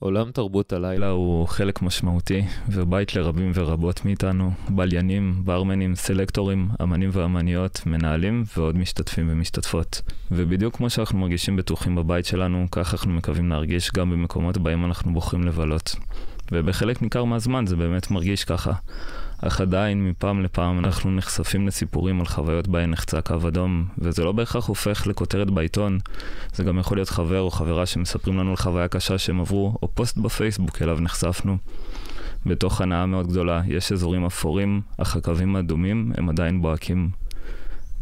עולם תרבות הלילה הוא חלק משמעותי ובית לרבים ורבות מאיתנו, בליינים, ברמנים, סלקטורים, אמנים ואמניות, מנהלים ועוד משתתפים ומשתתפות. ובדיוק כמו שאנחנו מרגישים בטוחים בבית שלנו, כך אנחנו מקווים להרגיש גם במקומות בהם אנחנו בוחרים לבלות. ובחלק ניכר מהזמן זה באמת מרגיש ככה. אך עדיין, מפעם לפעם אנחנו נחשפים לסיפורים על חוויות בהן נחצה קו אדום, וזה לא בהכרח הופך לכותרת בעיתון, זה גם יכול להיות חבר או חברה שמספרים לנו על חוויה קשה שהם עברו, או פוסט בפייסבוק אליו נחשפנו. בתוך הנאה מאוד גדולה יש אזורים אפורים, אך הקווים האדומים הם עדיין בוהקים.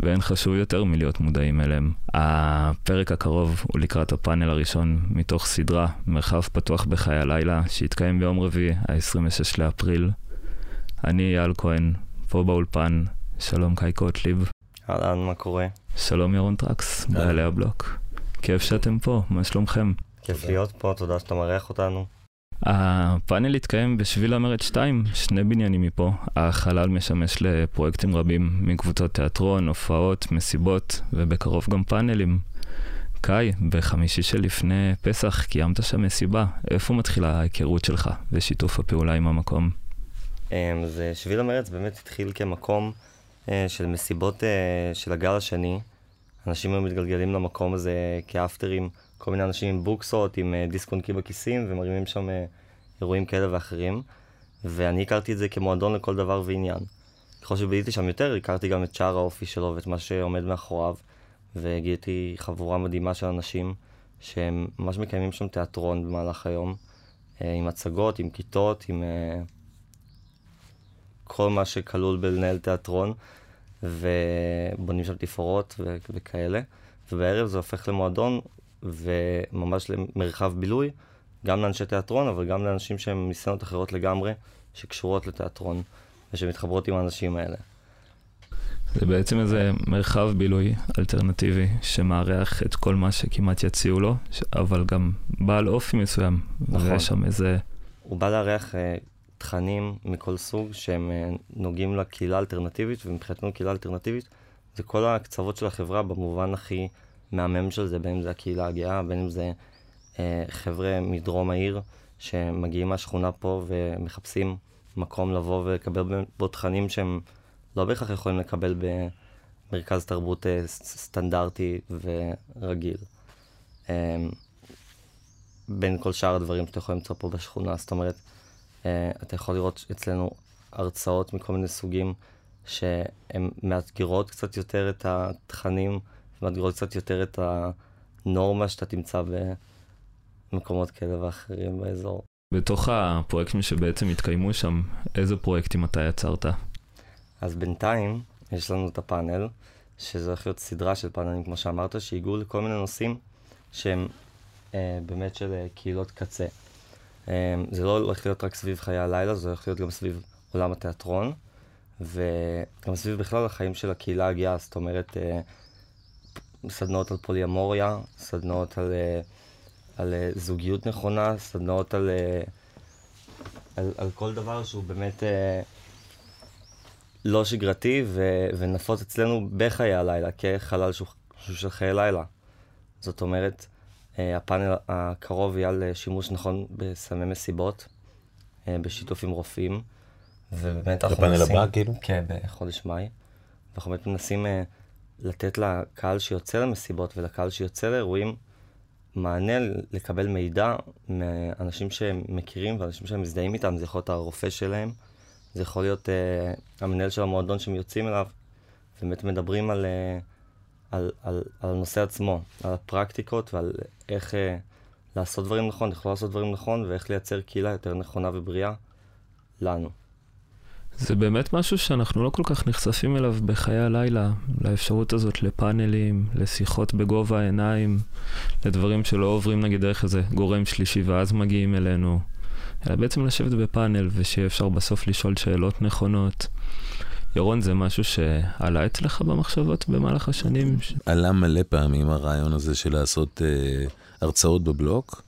ואין חשוב יותר מלהיות מודעים אליהם. הפרק הקרוב הוא לקראת הפאנל הראשון מתוך סדרה, מרחב פתוח בחיי הלילה, שהתקיים ביום רביעי, ה-26 לאפריל. אני אייל כהן, פה באולפן, שלום קאי קוטליב. אהלן, מה קורה? שלום ירון טרקס, בעלי הבלוק. כיף שאתם פה, מה שלומכם? כיף להיות פה, תודה שאתה מארח אותנו. הפאנל התקיים בשביל המרד 2, שני בניינים מפה. החלל משמש לפרויקטים רבים, מקבוצות תיאטרון, הופעות, מסיבות, ובקרוב גם פאנלים. קאי, בחמישי שלפני פסח קיימת שם מסיבה. איפה מתחילה ההיכרות שלך ושיתוף הפעולה עם המקום? אמ, זה שביל המרץ באמת התחיל כמקום אה, של מסיבות אה, של הגל השני. אנשים היו מתגלגלים למקום הזה כאפטרים, כל מיני אנשים עם בוקסות, עם אה, דיסק אונקי בכיסים, ומרימים שם אירועים כאלה ואחרים. ואני הכרתי את זה כמועדון לכל דבר ועניין. ככל שביליתי שם יותר, הכרתי גם את שאר האופי שלו ואת מה שעומד מאחוריו, וגיליתי חבורה מדהימה של אנשים שהם ממש מקיימים שם תיאטרון במהלך היום, עם הצגות, עם כיתות, עם... כל מה שכלול בלנהל תיאטרון, ובונים שם תפאורות ו- וכאלה. ובערב זה הופך למועדון וממש למרחב בילוי, גם לאנשי תיאטרון, אבל גם לאנשים שהם מסצנות אחרות לגמרי, שקשורות לתיאטרון, ושמתחברות עם האנשים האלה. זה בעצם איזה מרחב בילוי אלטרנטיבי שמארח את כל מה שכמעט יציעו לו, אבל גם בעל אופי מסוים. נכון. ויש שם איזה... הוא בא לארח uh, תכנים מכל סוג שהם אה, נוגעים לקהילה האלטרנטיבית, ומבחינתנו קהילה אלטרנטיבית זה כל הקצוות של החברה במובן הכי מהמם של זה, בין אם זה הקהילה הגאה, בין אם זה אה, חבר'ה מדרום העיר שמגיעים מהשכונה פה ומחפשים מקום לבוא ולקבל בו תכנים שהם לא בהכרח יכולים לקבל במרכז תרבות אה, סטנדרטי ורגיל. אה, בין כל שאר הדברים שאתה יכול למצוא פה בשכונה, זאת אומרת, אתה יכול לראות אצלנו הרצאות מכל מיני סוגים שהן מאתגרות קצת יותר את התכנים, מאתגרות קצת יותר את הנורמה שאתה תמצא במקומות כאלה ואחרים באזור. בתוך הפרויקטים שבעצם התקיימו שם, איזה פרויקטים אתה יצרת? אז בינתיים יש לנו את הפאנל, שזה הולך להיות סדרה של פאנלים, כמו שאמרת, שהגיעו לכל מיני נושאים שהם אה, באמת של אה, קהילות קצה. אמ, זה לא הולך להיות רק סביב חיי הלילה, זה הולך להיות גם סביב עולם התיאטרון, וגם סביב בכלל החיים של הקהילה הגאה, זאת אומרת, אה, סדנאות על פוליאמוריה, סדנאות על, אה, על אה, זוגיות נכונה, סדנאות על, על, על כל דבר שהוא באמת לא שגרתי ו, ונפוץ אצלנו בחיי הלילה, כחלל שהוא של חיי לילה. זאת אומרת, הפאנל הקרוב יהיה על אה, שימוש נכון בסמי מסיבות, אה, בשיתוף עם רופאים. ובאמת אנחנו מנסים... לפאנל הבא כאילו? כן, בחודש מאי. ואנחנו באמת מנסים לתת לקהל שיוצא למסיבות ולקהל שיוצא לאירועים מענה לקבל מידע מאנשים שהם מכירים ואנשים שהם מזדהים איתם, זה יכול להיות הרופא שלהם, זה יכול להיות uh, המנהל של המועדון שהם יוצאים אליו, ובאמת מדברים על... Uh, על, על, על הנושא עצמו, על הפרקטיקות ועל איך אה, לעשות דברים נכון, איך לא לעשות דברים נכון, ואיך לייצר קהילה יותר נכונה ובריאה לנו. זה באמת משהו שאנחנו לא כל כך נחשפים אליו בחיי הלילה, לאפשרות הזאת לפאנלים, לשיחות בגובה העיניים, לדברים שלא עוברים נגיד דרך איזה גורם שלישי ואז מגיעים אלינו, אלא בעצם לשבת בפאנל ושיהיה אפשר בסוף לשאול שאלות נכונות. ירון, זה משהו שעלה אצלך במחשבות במהלך השנים? עלה מלא פעמים הרעיון הזה של לעשות אה, הרצאות בבלוק,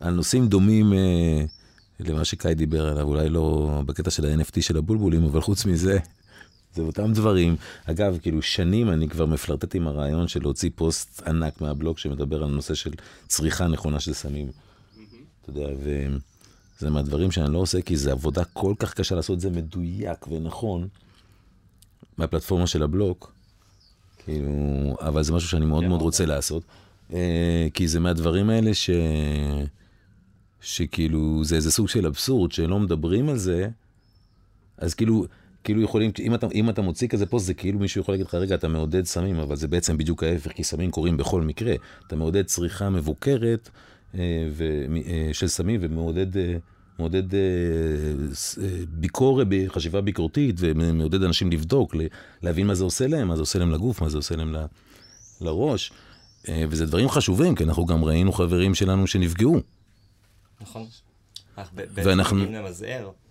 על נושאים דומים אה, למה שקאי דיבר עליו, אולי לא בקטע של ה-NFT של הבולבולים, אבל חוץ מזה, זה אותם דברים. אגב, כאילו שנים אני כבר מפלרטט עם הרעיון של להוציא פוסט ענק מהבלוק שמדבר על נושא של צריכה נכונה של סמים. אתה יודע, וזה מהדברים שאני לא עושה, כי זו עבודה כל כך קשה לעשות את זה מדויק ונכון, מהפלטפורמה של הבלוק, כאילו, אבל זה משהו שאני מאוד מאוד רוצה לעשות, אה, כי זה מהדברים האלה ש... שכאילו, זה איזה סוג של אבסורד, שלא מדברים על זה, אז כאילו, כאילו יכולים, אם אתה, אם אתה מוציא כזה פוסט, זה כאילו מישהו יכול להגיד לך, רגע, אתה מעודד סמים, אבל זה בעצם בדיוק ההפך, כי סמים קורים בכל מקרה. אתה מעודד צריכה מבוקרת אה, ו, אה, של סמים ומעודד אה, מעודד אה, אה, ביקורת, חשיבה ביקורתית, ומעודד אנשים לבדוק, להבין מה זה עושה להם, מה זה עושה להם לגוף, מה זה עושה להם ל, לראש. אה, וזה דברים חשובים, כי אנחנו גם ראינו חברים שלנו שנפגעו. נכון. ואנחנו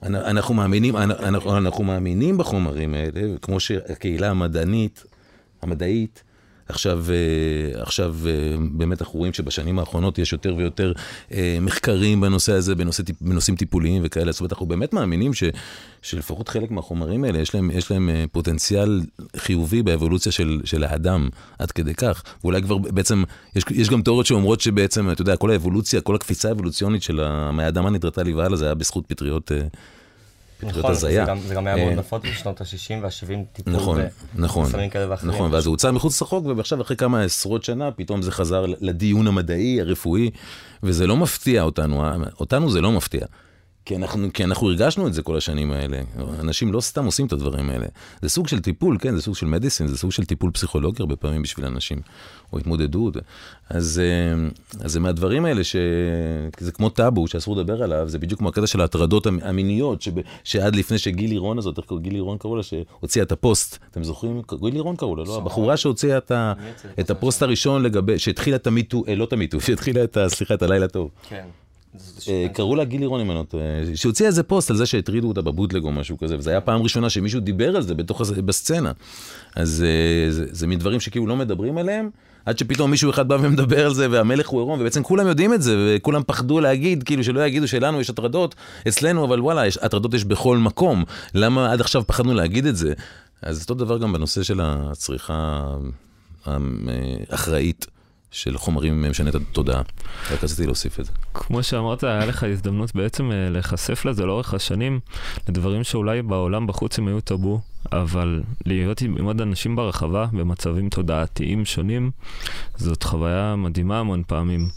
אנחנו מאמינים, אנחנו, אנחנו מאמינים בחומרים האלה, כמו שהקהילה המדענית, המדעית, עכשיו, אה, עכשיו אה, באמת אנחנו רואים שבשנים האחרונות יש יותר ויותר אה, מחקרים בנושא הזה, בנושא, בנושאים טיפוליים וכאלה. זאת אומרת, אנחנו באמת מאמינים ש, שלפחות חלק מהחומרים האלה, יש להם, יש להם פוטנציאל חיובי באבולוציה של, של האדם, עד כדי כך. ואולי כבר בעצם, יש, יש גם תיאוריות שאומרות שבעצם, אתה יודע, כל האבולוציה, כל הקפיצה האבולוציונית של מהאדמה נדרתה והלאה, זה היה בזכות פטריות. נכון, זה גם, זה גם היה מאוד אה, נפוץ בשנות ה-60 וה-70, טיפול נכון, נכון, כאלה ואחרים. נכון, ואז זה הוצא מחוץ לחוק, ועכשיו אחרי כמה עשרות שנה, פתאום זה חזר לדיון המדעי, הרפואי, וזה לא מפתיע אותנו, אותנו זה לא מפתיע. כי אנחנו, כי אנחנו הרגשנו את זה כל השנים האלה. אנשים לא סתם עושים את הדברים האלה. זה סוג של טיפול, כן, זה סוג של מדיסין, זה סוג של טיפול פסיכולוגי הרבה פעמים בשביל אנשים, או התמודדות. אז, אה, אז זה מהדברים האלה שזה כמו טאבו שאסור לדבר עליו, זה בדיוק כמו הקטע של ההטרדות המיניות, שב, שעד לפני שגיל לירון הזאת, איך גיל לירון קראו לה, שהוציאה את הפוסט, אתם זוכרים? גיל לירון קראו לה, לא? הבחורה שהוציאה את, את הפוסט הראשון לגבי, שהתחילה את ה MeToo, אה, לא את ה MeToo, שהתחילה את, סליחה, את הלילה טוב. כן. אה, קראו לה גיל לירון אם אני לא טועה, שהוציאה איזה פוסט על זה שהטרידו אותה בבוטלג או משהו כזה, וזו הייתה פעם ראשונה שמישהו דיבר על זה בתוך, בסצנה. אז אה, זה, זה מין דברים שכאילו לא מדברים עליהם, עד שפתאום מישהו אחד בא ומדבר על זה, והמלך הוא עירום, ובעצם כולם יודעים את זה, וכולם פחדו להגיד, כאילו שלא יגידו שלנו יש הטרדות אצלנו, אבל וואלה, יש, הטרדות יש בכל מקום. למה עד עכשיו פחדנו להגיד את זה? אז אותו דבר גם בנושא של הצריכה האחראית. של חומרים משנה את התודעה. רק רציתי להוסיף את זה. כמו שאמרת, היה לך הזדמנות בעצם אה, להיחשף לזה לאורך השנים, לדברים שאולי בעולם בחוץ הם היו טאבו, אבל להיות עם עוד אנשים ברחבה במצבים תודעתיים שונים, זאת חוויה מדהימה המון פעמים.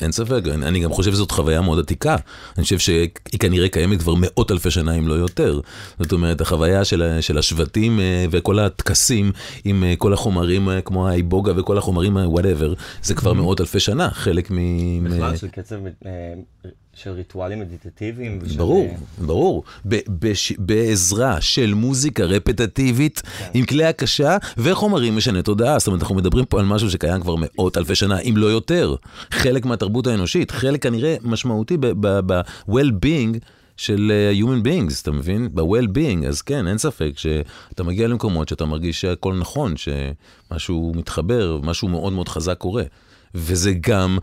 אין ספק, אני, אני גם חושב שזאת חוויה מאוד עתיקה. אני חושב שהיא כנראה קיימת כבר מאות אלפי שנה, אם לא יותר. זאת אומרת, החוויה של, של השבטים אה, וכל הטקסים עם אה, כל החומרים אה, כמו האיבוגה וכל החומרים, whatever, זה כבר mm-hmm. מאות אלפי שנה, חלק מ... בכלל של קצב של ריטואלים מדיטטיביים. ושל... ברור, ברור. בעזרה של מוזיקה רפטטיבית כן. עם כלי הקשה וחומרים משני תודעה. זאת אומרת, אנחנו מדברים פה על משהו שקיים כבר מאות אלפי שנה, אם לא יותר. חלק מהתרבות האנושית, חלק כנראה משמעותי ב-well-being. של uh, human beings, אתה מבין? ב-well-being, אז כן, אין ספק שאתה מגיע למקומות שאתה מרגיש שהכל נכון, שמשהו מתחבר, משהו מאוד מאוד חזק קורה. וזה גם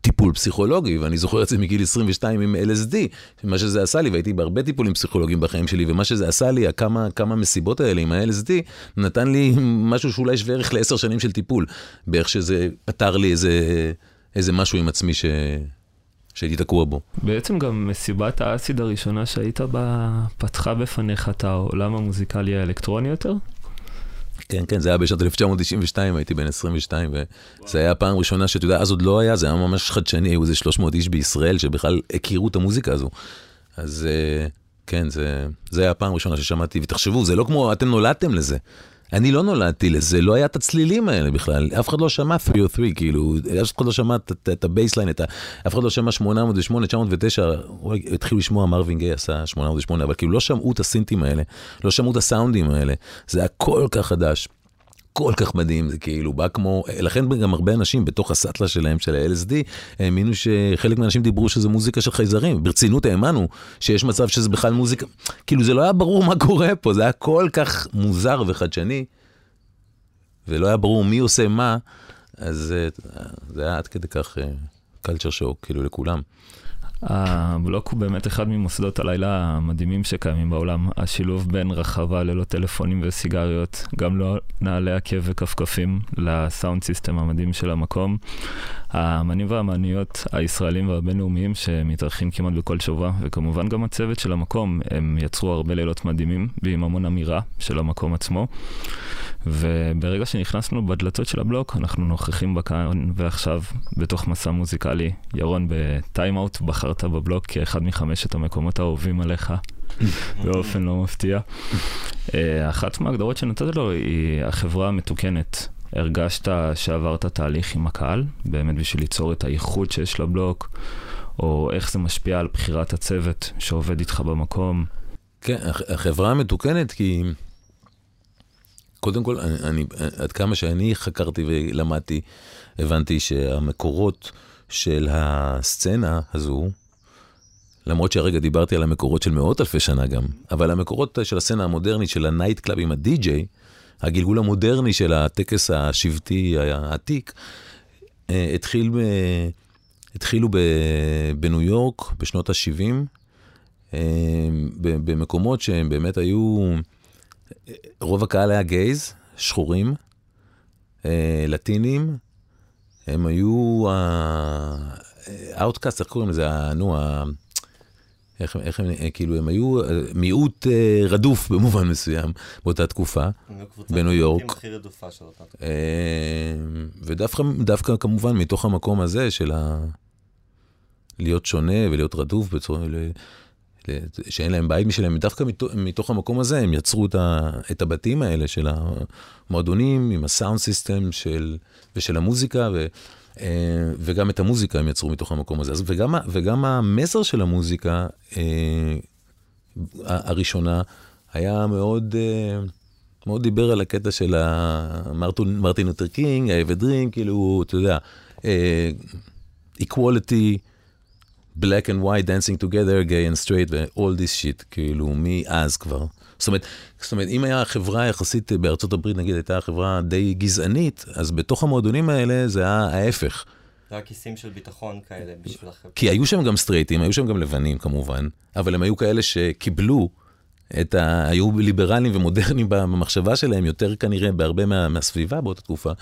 טיפול פסיכולוגי, ואני זוכר את זה מגיל 22 עם LSD, מה שזה עשה לי, והייתי בהרבה טיפולים פסיכולוגיים בחיים שלי, ומה שזה עשה לי, הכמה, כמה מסיבות האלה עם ה-LSD, נתן לי משהו שאולי שווה ערך לעשר שנים של טיפול, באיך שזה פתר לי איזה, איזה משהו עם עצמי ש... שהייתי תקוע בו. בעצם גם מסיבת האסיד הראשונה שהיית בה, פתחה בפניך את העולם המוזיקלי האלקטרוני יותר? כן, כן, זה היה בשנת 1992, הייתי בן 22, וזה היה הפעם הראשונה שאתה יודע, אז עוד לא היה, זה היה ממש חדשני, היו איזה 300 איש בישראל שבכלל הכירו את המוזיקה הזו. אז אה, כן, זה, זה היה הפעם הראשונה ששמעתי, ותחשבו, זה לא כמו, אתם נולדתם לזה. אני לא נולדתי לזה, לא היה את הצלילים האלה בכלל, אף אחד לא שמע 303, כאילו, אף אחד לא שמע את ה bassline, אף אחד לא שמע 808, 909, התחילו לשמוע מרווין גיי עשה 808, אבל כאילו לא שמעו את הסינטים האלה, לא שמעו את הסאונדים האלה, זה היה כל כך חדש. כל כך מדהים, זה כאילו בא כמו, לכן גם הרבה אנשים בתוך הסאטלה שלהם, של ה-LSD, האמינו שחלק מהאנשים דיברו שזה מוזיקה של חייזרים, ברצינות האמנו שיש מצב שזה בכלל מוזיקה, כאילו זה לא היה ברור מה קורה פה, זה היה כל כך מוזר וחדשני, ולא היה ברור מי עושה מה, אז זה היה עד כדי כך קלצ'ר שוק, כאילו לכולם. הבלוק הוא באמת אחד ממוסדות הלילה המדהימים שקיימים בעולם. השילוב בין רחבה ללא טלפונים וסיגריות, גם לא נעלי עקב וכפכפים, לסאונד סיסטם המדהים של המקום. האמנים והאמניות הישראלים והבינלאומיים שמתארחים כמעט בכל שבוע, וכמובן גם הצוות של המקום, הם יצרו הרבה לילות מדהימים, ועם המון אמירה של המקום עצמו. וברגע שנכנסנו בדלתות של הבלוק, אנחנו נוכחים בכאן ועכשיו בתוך מסע מוזיקלי. ירון, בטיים-אאוט בחרת בבלוק כאחד מחמשת המקומות האהובים עליך, באופן לא מפתיע. אה, אחת מההגדרות שנתת לו היא החברה המתוקנת. הרגשת שעברת תהליך עם הקהל, באמת בשביל ליצור את הייחוד שיש לבלוק, או איך זה משפיע על בחירת הצוות שעובד איתך במקום? כן, החברה המתוקנת כי... קודם כל, אני, אני, עד כמה שאני חקרתי ולמדתי, הבנתי שהמקורות של הסצנה הזו, למרות שהרגע דיברתי על המקורות של מאות אלפי שנה גם, אבל המקורות של הסצנה המודרנית של ה night club עם הדי-ג'יי, הגלגול המודרני של הטקס השבטי העתיק, אה, התחיל, התחילו בניו יורק בשנות ה-70, אה, במקומות שהם באמת היו... רוב הקהל היה gays, שחורים, אה, לטינים, הם היו ה outcast, איך קוראים לזה? נו. איך, איך הם, כאילו, הם היו אה, מיעוט אה, רדוף במובן מסוים באותה תקופה, בניו יורק. הכי רדופה של אותה תקופה. אה, ודווקא כמובן מתוך המקום הזה של ה... להיות שונה ולהיות רדוף בצורה... שאין להם בית משלהם, דווקא מתוך, מתוך המקום הזה הם יצרו את, ה, את הבתים האלה של המועדונים עם ה sound system של, ושל המוזיקה, ו, אה, וגם את המוזיקה הם יצרו מתוך המקום הזה. אז וגם, וגם המסר של המוזיקה אה, הראשונה היה מאוד... אה, מאוד דיבר על הקטע של מרטין לותר קינג, dream, כאילו, אתה יודע, equality, black and white dancing together, gay and straight ו-all this shit, כאילו, מאז כבר. זאת אומרת, זאת אומרת, אם היה חברה יחסית בארצות הברית, נגיד, הייתה חברה די גזענית, אז בתוך המועדונים האלה זה היה ההפך. זה היה כיסים של ביטחון כאלה בשביל החברה. כי היו שם גם סטרייטים, היו שם גם לבנים כמובן, אבל הם היו כאלה שקיבלו את ה... היו ליברליים ומודרניים במחשבה שלהם, יותר כנראה בהרבה מה... מהסביבה באותה תקופה.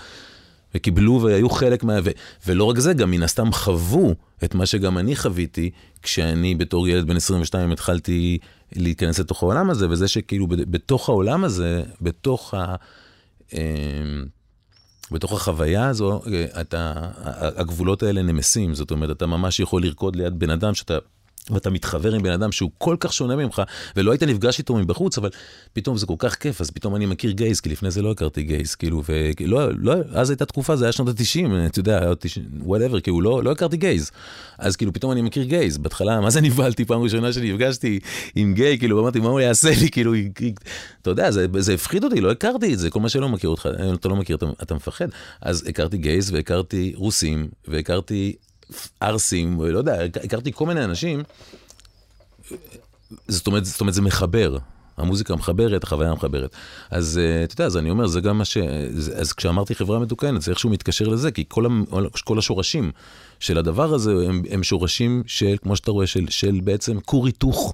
וקיבלו והיו חלק מה... ו... ולא רק זה, גם מן הסתם חוו את מה שגם אני חוויתי, כשאני בתור ילד בן 22 התחלתי להיכנס לתוך העולם הזה, וזה שכאילו בתוך העולם הזה, בתוך ה... אמ, בתוך החוויה הזו, אתה, הגבולות האלה נמסים, זאת אומרת, אתה ממש יכול לרקוד ליד בן אדם שאתה ואתה מתחבר עם בן אדם שהוא כל כך שונה ממך, ולא היית נפגש איתו מבחוץ, אבל פתאום זה כל כך כיף, אז פתאום אני מכיר גייז, כי לפני זה לא הכרתי גייז, כאילו, ולא, לא, אז הייתה תקופה, זה היה שנות ה-90, אתה יודע, Whatever, כאילו, לא, לא הכרתי gays. אז כאילו, פתאום אני מכיר gays, בהתחלה, מה זה נבהלתי פעם ראשונה שנפגשתי עם גיי, כאילו, אמרתי, מה הוא יעשה לי, כאילו, אתה יודע, זה, זה הפחיד אותי, לא הכרתי את זה, כל מה שלא מכיר אותך, אתה לא מכיר, אתה, אתה מפחד. אז הכרתי gays, והכרתי רוסים, והכרתי ערסים, לא יודע, הכרתי כל מיני אנשים. זאת אומרת, זאת אומרת, זה מחבר. המוזיקה מחברת, החוויה מחברת. אז uh, אתה יודע, אז אני אומר, זה גם מה ש... אז כשאמרתי חברה מתוקנת, זה איכשהו מתקשר לזה, כי כל, המ... כל השורשים של הדבר הזה הם, הם שורשים של, כמו שאתה רואה, של, של בעצם כור היתוך.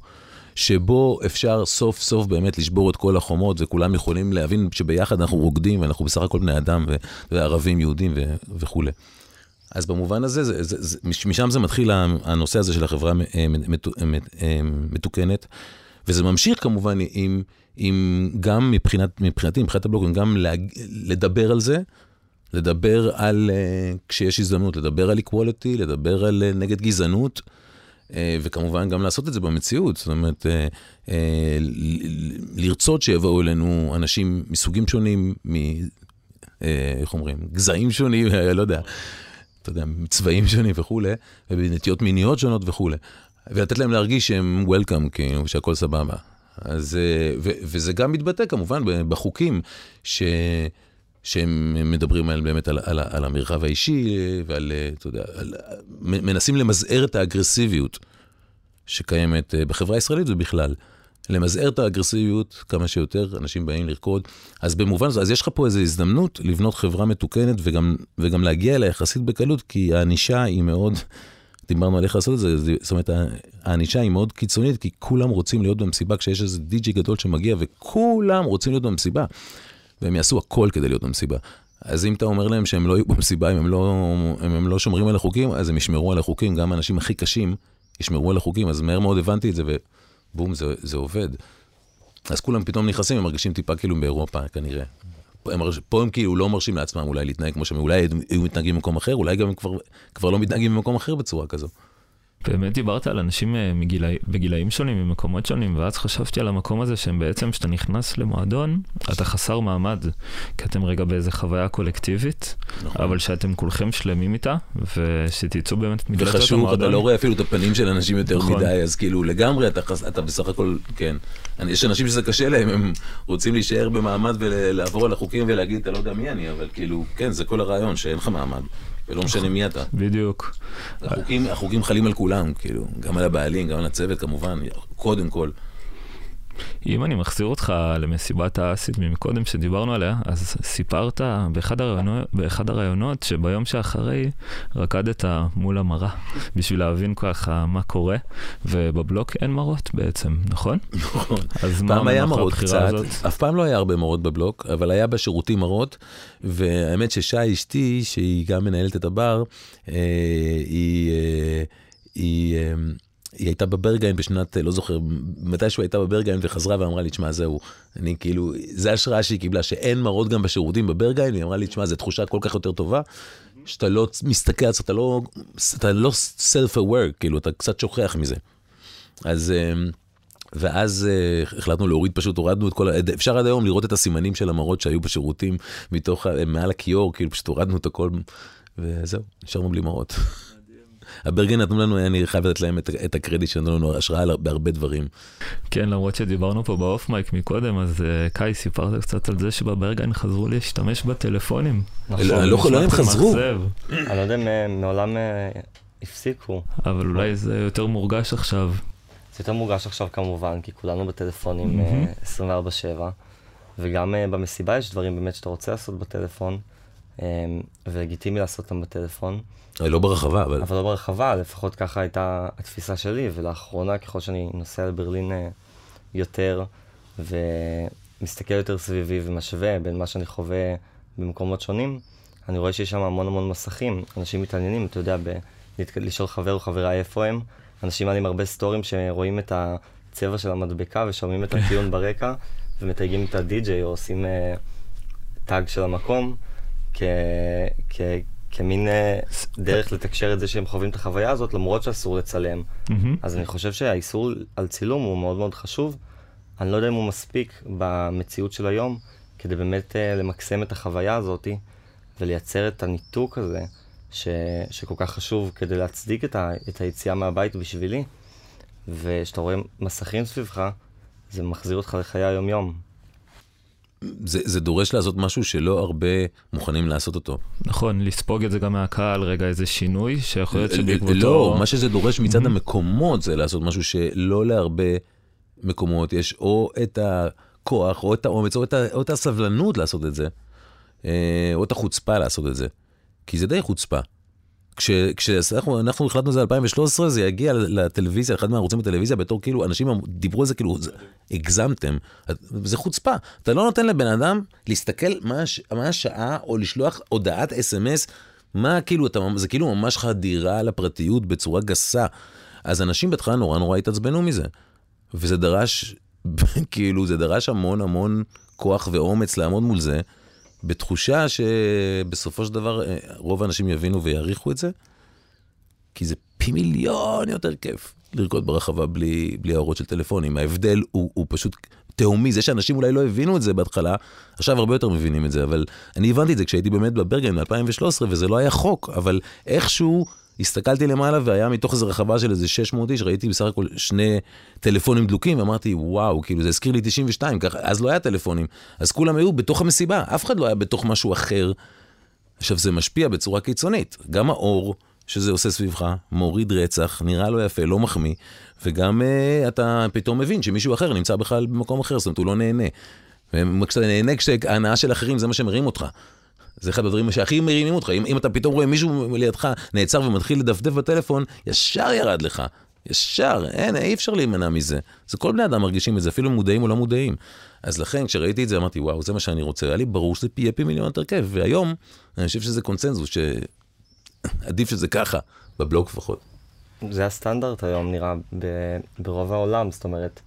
שבו אפשר סוף סוף באמת לשבור את כל החומות, וכולם יכולים להבין שביחד אנחנו רוקדים, ואנחנו בסך הכל בני אדם, וערבים, יהודים וכולי. אז במובן הזה, זה, זה, זה, משם זה מתחיל הנושא הזה של החברה אה, אה, מתוקנת, וזה ממשיך כמובן עם, עם גם מבחינת, מבחינתי, מבחינת הבלוגים, גם להג, לדבר על זה, לדבר על, אה, כשיש הזדמנות, לדבר על equality, לדבר על נגד גזענות, וכמובן גם לעשות את זה במציאות, זאת אומרת, לרצות שיבואו אלינו אנשים מסוגים שונים, מ... איך אומרים, גזעים שונים, לא יודע. אתה יודע, מצבעים שונים וכולי, ובנטיות מיניות שונות וכולי. ולתת להם להרגיש שהם וולקאם, כאילו, שהכל סבבה. אז, אה, ו, וזה גם מתבטא כמובן בחוקים ש, שהם מדברים על, באמת על, על, על המרחב האישי ועל, אה, אתה יודע, על, מנסים למזער את האגרסיביות שקיימת אה, בחברה הישראלית ובכלל. למזער את האגרסיביות כמה שיותר, אנשים באים לרקוד. אז במובן הזה, אז יש לך פה איזו הזדמנות לבנות חברה מתוקנת וגם, וגם להגיע אליה יחסית בקלות, כי הענישה היא מאוד דיברנו על איך לעשות את זה, זאת אומרת, הענישה היא מאוד קיצונית, כי כולם רוצים להיות במסיבה כשיש איזה די.ג'י גדול שמגיע, וכולם רוצים להיות במסיבה, והם יעשו הכל כדי להיות במסיבה. אז אם אתה אומר להם שהם לא יהיו במסיבה, אם הם לא, אם הם לא שומרים על החוקים, אז הם ישמרו על החוקים, גם האנשים הכי קשים ישמרו על החוקים, אז מהר מאוד הבנתי את זה, ובום, זה, זה עובד. אז כולם פתאום נכנסים, הם מרגישים טיפה כאילו באירופה, כנראה. הם, פה הם כאילו לא מרשים לעצמם אולי להתנהג כמו שהם, אולי היו מתנהגים במקום אחר, אולי גם הם כבר, כבר לא מתנהגים במקום אחר בצורה כזו. באמת דיברת על אנשים אה, מגילאי, בגילאים שונים, ממקומות שונים, ואז חשבתי על המקום הזה שהם בעצם, כשאתה נכנס למועדון, אתה חסר מעמד, כי אתם רגע באיזה חוויה קולקטיבית, נכון. אבל שאתם כולכם שלמים איתה, ושתצאו באמת מדלתות וחשוך, אתה המועדון. לא רואה אפילו את הפנים של אנשים יותר נכון. מדי, אז כאילו לגמרי אתה, חס- אתה בסך הכל, כן. אני- יש אנשים שזה קשה להם, הם רוצים להישאר במעמד ולעבור על החוקים ולהגיד, אתה לא יודע מי אני, אבל כאילו, כן, זה כל הרעיון, שאין לך מעמד, ולא משנה מי אתה. בדיוק. החוקים, החוקים חלים על כולם, כאילו, גם על הבעלים, גם על הצוות כמובן, קודם כל. אם אני מחזיר אותך למסיבת האסיד ממקודם שדיברנו עליה, אז סיפרת באחד הרעיונות, באחד הרעיונות שביום שאחרי רקדת מול המראה בשביל להבין ככה מה קורה, ובבלוק אין מראות בעצם, נכון? נכון. אז מה פעם היה מראות קצת, הזאת? אף פעם לא היה הרבה מראות בבלוק, אבל היה בשירותים מראות, והאמת ששי אשתי, שהיא גם מנהלת את הבר, אה, היא, אה, היא, אה, היא הייתה בברגיין בשנת, אה, לא זוכר, מתישהו הייתה בברגיין וחזרה ואמרה לי, תשמע, זהו, אני כאילו, זה השראה שהיא קיבלה, שאין מראות גם בשירותים בברגיין, היא אמרה לי, תשמע, זו תחושה כל כך יותר טובה, שאתה לא מסתכל, אתה לא, אתה לא self-aware, כאילו, אתה קצת שוכח מזה. אז... אה, ואז uh, החלטנו להוריד, פשוט הורדנו את כל, ה- אפשר עד היום לראות את הסימנים של המראות שהיו בשירותים מתוך, מעל הכיור, כאילו פשוט הורדנו את הכל, וזהו, נשארנו בלי מראות. הברגן נתנו לנו, אני חייב לתת להם את, את הקרדיט שנתנו לנו השראה על- בהרבה דברים. כן, למרות שדיברנו פה באוף מייק מקודם, אז אה, קאי, סיפרת קצת על זה שבברגן חזרו להשתמש בטלפונים. נכון. לא- לא- לא, הם חזרו. אני לא יודע אם אה, מעולם אה, הפסיקו. אבל אולי זה יותר מורגש עכשיו. זה יותר מורגש עכשיו כמובן, כי כולנו בטלפונים מהמם. אה, 24/7, וגם במסיבה יש דברים באמת שאתה רוצה לעשות בטלפון, ולגיטימי לעשות אותם בטלפון, לא ברחבה, אבל... אבל לא ברחבה, לפחות ככה הייתה התפיסה שלי, ולאחרונה ככל שאני נוסע לברלין אה, יותר, ומסתכל יותר סביבי ומשווה בין מה שאני חווה במקומות שונים, אני רואה שיש שם המון המון מסכים, אנשים מתעניינים, אתה יודע, ב- לשאול חבר או חברה איפה הם, אנשים מעלים הרבה סטורים שרואים את הצבע של המדבקה ושומעים את הטיעון ברקע, ומתייגים את הדי-ג'יי או עושים אה, טאג של המקום, כ... כ... כמין אה, דרך לתקשר את זה שהם חווים את החוויה הזאת, למרות שאסור לצלם. אז אני חושב שהאיסור על צילום הוא מאוד מאוד חשוב. אני לא יודע אם הוא מספיק במציאות של היום, כדי באמת אה, למקסם את החוויה הזאתי, ולייצר את הניתוק הזה, ש... שכל כך חשוב כדי להצדיק את, ה... את היציאה מהבית בשבילי. וכשאתה רואה מסכים סביבך, זה מחזיר אותך לחיי היום-יום. זה, זה דורש לעשות משהו שלא הרבה מוכנים לעשות אותו. נכון, לספוג את זה גם מהקהל, רגע, איזה שינוי, שיכול להיות לא, שבעקבותו... מה שזה דורש מצד מהמם. המקומות זה לעשות משהו שלא להרבה מקומות יש או את הכוח או את האומץ או את, ה, או את הסבלנות לעשות את זה, אה, או את החוצפה לעשות את זה. כי זה די חוצפה. כש- כשאנחנו אנחנו החלטנו את זה ב-2013, זה יגיע לטלוויזיה, אחד מהערוצים בטלוויזיה, בתור כאילו, אנשים דיברו על זה כאילו, הגזמתם. זה חוצפה. אתה לא נותן לבן אדם להסתכל מה, מה השעה, או לשלוח הודעת אס.אם.אס, מה כאילו, אתה, זה כאילו ממש חדירה לפרטיות בצורה גסה. אז אנשים בהתחלה נורא נורא התעצבנו מזה. וזה דרש, כאילו, זה דרש המון המון כוח ואומץ לעמוד מול זה, בתחושה שבסופו של דבר אה, רוב האנשים יבינו ויעריכו את זה, כי זה פי מיליון יותר כיף לרקוד ברחבה בלי, בלי האורות של טלפונים. ההבדל הוא, הוא פשוט תהומי, זה שאנשים אולי לא הבינו את זה בהתחלה, עכשיו הרבה יותר מבינים את זה, אבל אני הבנתי את זה כשהייתי באמת בברגן ב-2013, וזה לא היה חוק, אבל איכשהו הסתכלתי למעלה והיה מתוך איזו רחבה של איזה 600 איש, ראיתי בסך הכל שני טלפונים דלוקים, ואמרתי, וואו, כאילו זה הזכיר לי 92, ככה, אז לא היה טלפונים, אז כולם היו בתוך המסיבה, אף אחד לא היה בתוך משהו אחר. עכשיו, זה משפיע בצורה קיצונית. גם האור שזה עושה סביבך, מוריד רצח, נראה לא יפה, לא מחמיא, וגם uh, אתה פתאום מבין שמישהו אחר נמצא בכלל במקום אחר, זאת אומרת, הוא לא נהנה. וכשאתה נהנה, כשההנאה של אחרים זה מה שמרים אותך. זה אחד הדברים שהכי מרימים אותך. אם, אם אתה פתאום רואה מישהו לידך נעצר ומתחיל לדפדף בטלפון, ישר ירד לך. ישר, אין, אי אפשר להימנע מזה. זה כל בני אדם מרגישים את זה, אפילו מודעים או לא מודעים. אז לכן, כשראיתי את זה, אמרתי, וואו, זה מה שאני רוצה. היה לי ברור שזה יהיה פי מיליון יותר כיף, והיום, אני חושב שזה קונצנזוס, שעדיף שזה ככה, בבלוג לפחות. זה הסטנדרט היום, נראה, ב- ברוב העולם, זאת אומרת,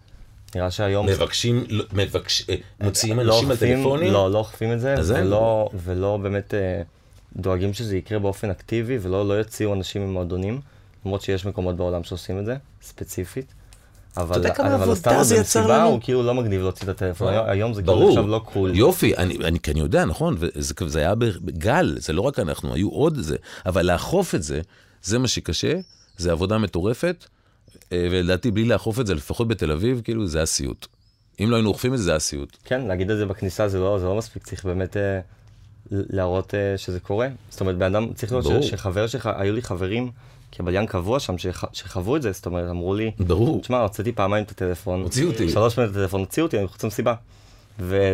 נראה שהיום... מבקשים, לא- מבקש, אה, מוציאים לא אנשים על אוכפים- טלפונים? לא, לא אוכפים את זה. ולא, ולא באמת אה, דואגים שזה יקרה באופן אקטיבי, ולא לא יוציאו אנשים ממועדונים, למרות שיש מקומות בעולם שעושים את זה, ספציפית. אבל, יודע כמה אבל עבודה זה יצר לנו? הוא כאילו לא מגניב להוציא את הטלפון, היום- היום זה כאילו עכשיו לא קול. יופי, אני, אני, אני יודע, נכון, וזה זה היה בגל, זה לא רק אנחנו, היו עוד זה, אבל לאכוף את זה, זה מה שקשה, זה עבודה מטורפת, אה, ולדעתי בלי לאכוף את זה, לפחות בתל אביב, כאילו זה הסיוט. אם לא היינו אוכפים את זה, זה הסיוט. כן, להגיד את זה בכניסה זה לא, זה לא מספיק, צריך באמת אה, להראות אה, שזה קורה. זאת אומרת, בן אדם, צריך. לראות ש- שחבר שלך, היו לי חברים, כבליין קבוע שם, שח, שחוו את זה, זאת אומרת, אמרו לי, ברור. תשמע, הוצאתי פעמיים את הטלפון, הוציאו אותי. שלוש פעמים את הטלפון, הוציאו אותי, אני מחוץ למסיבה.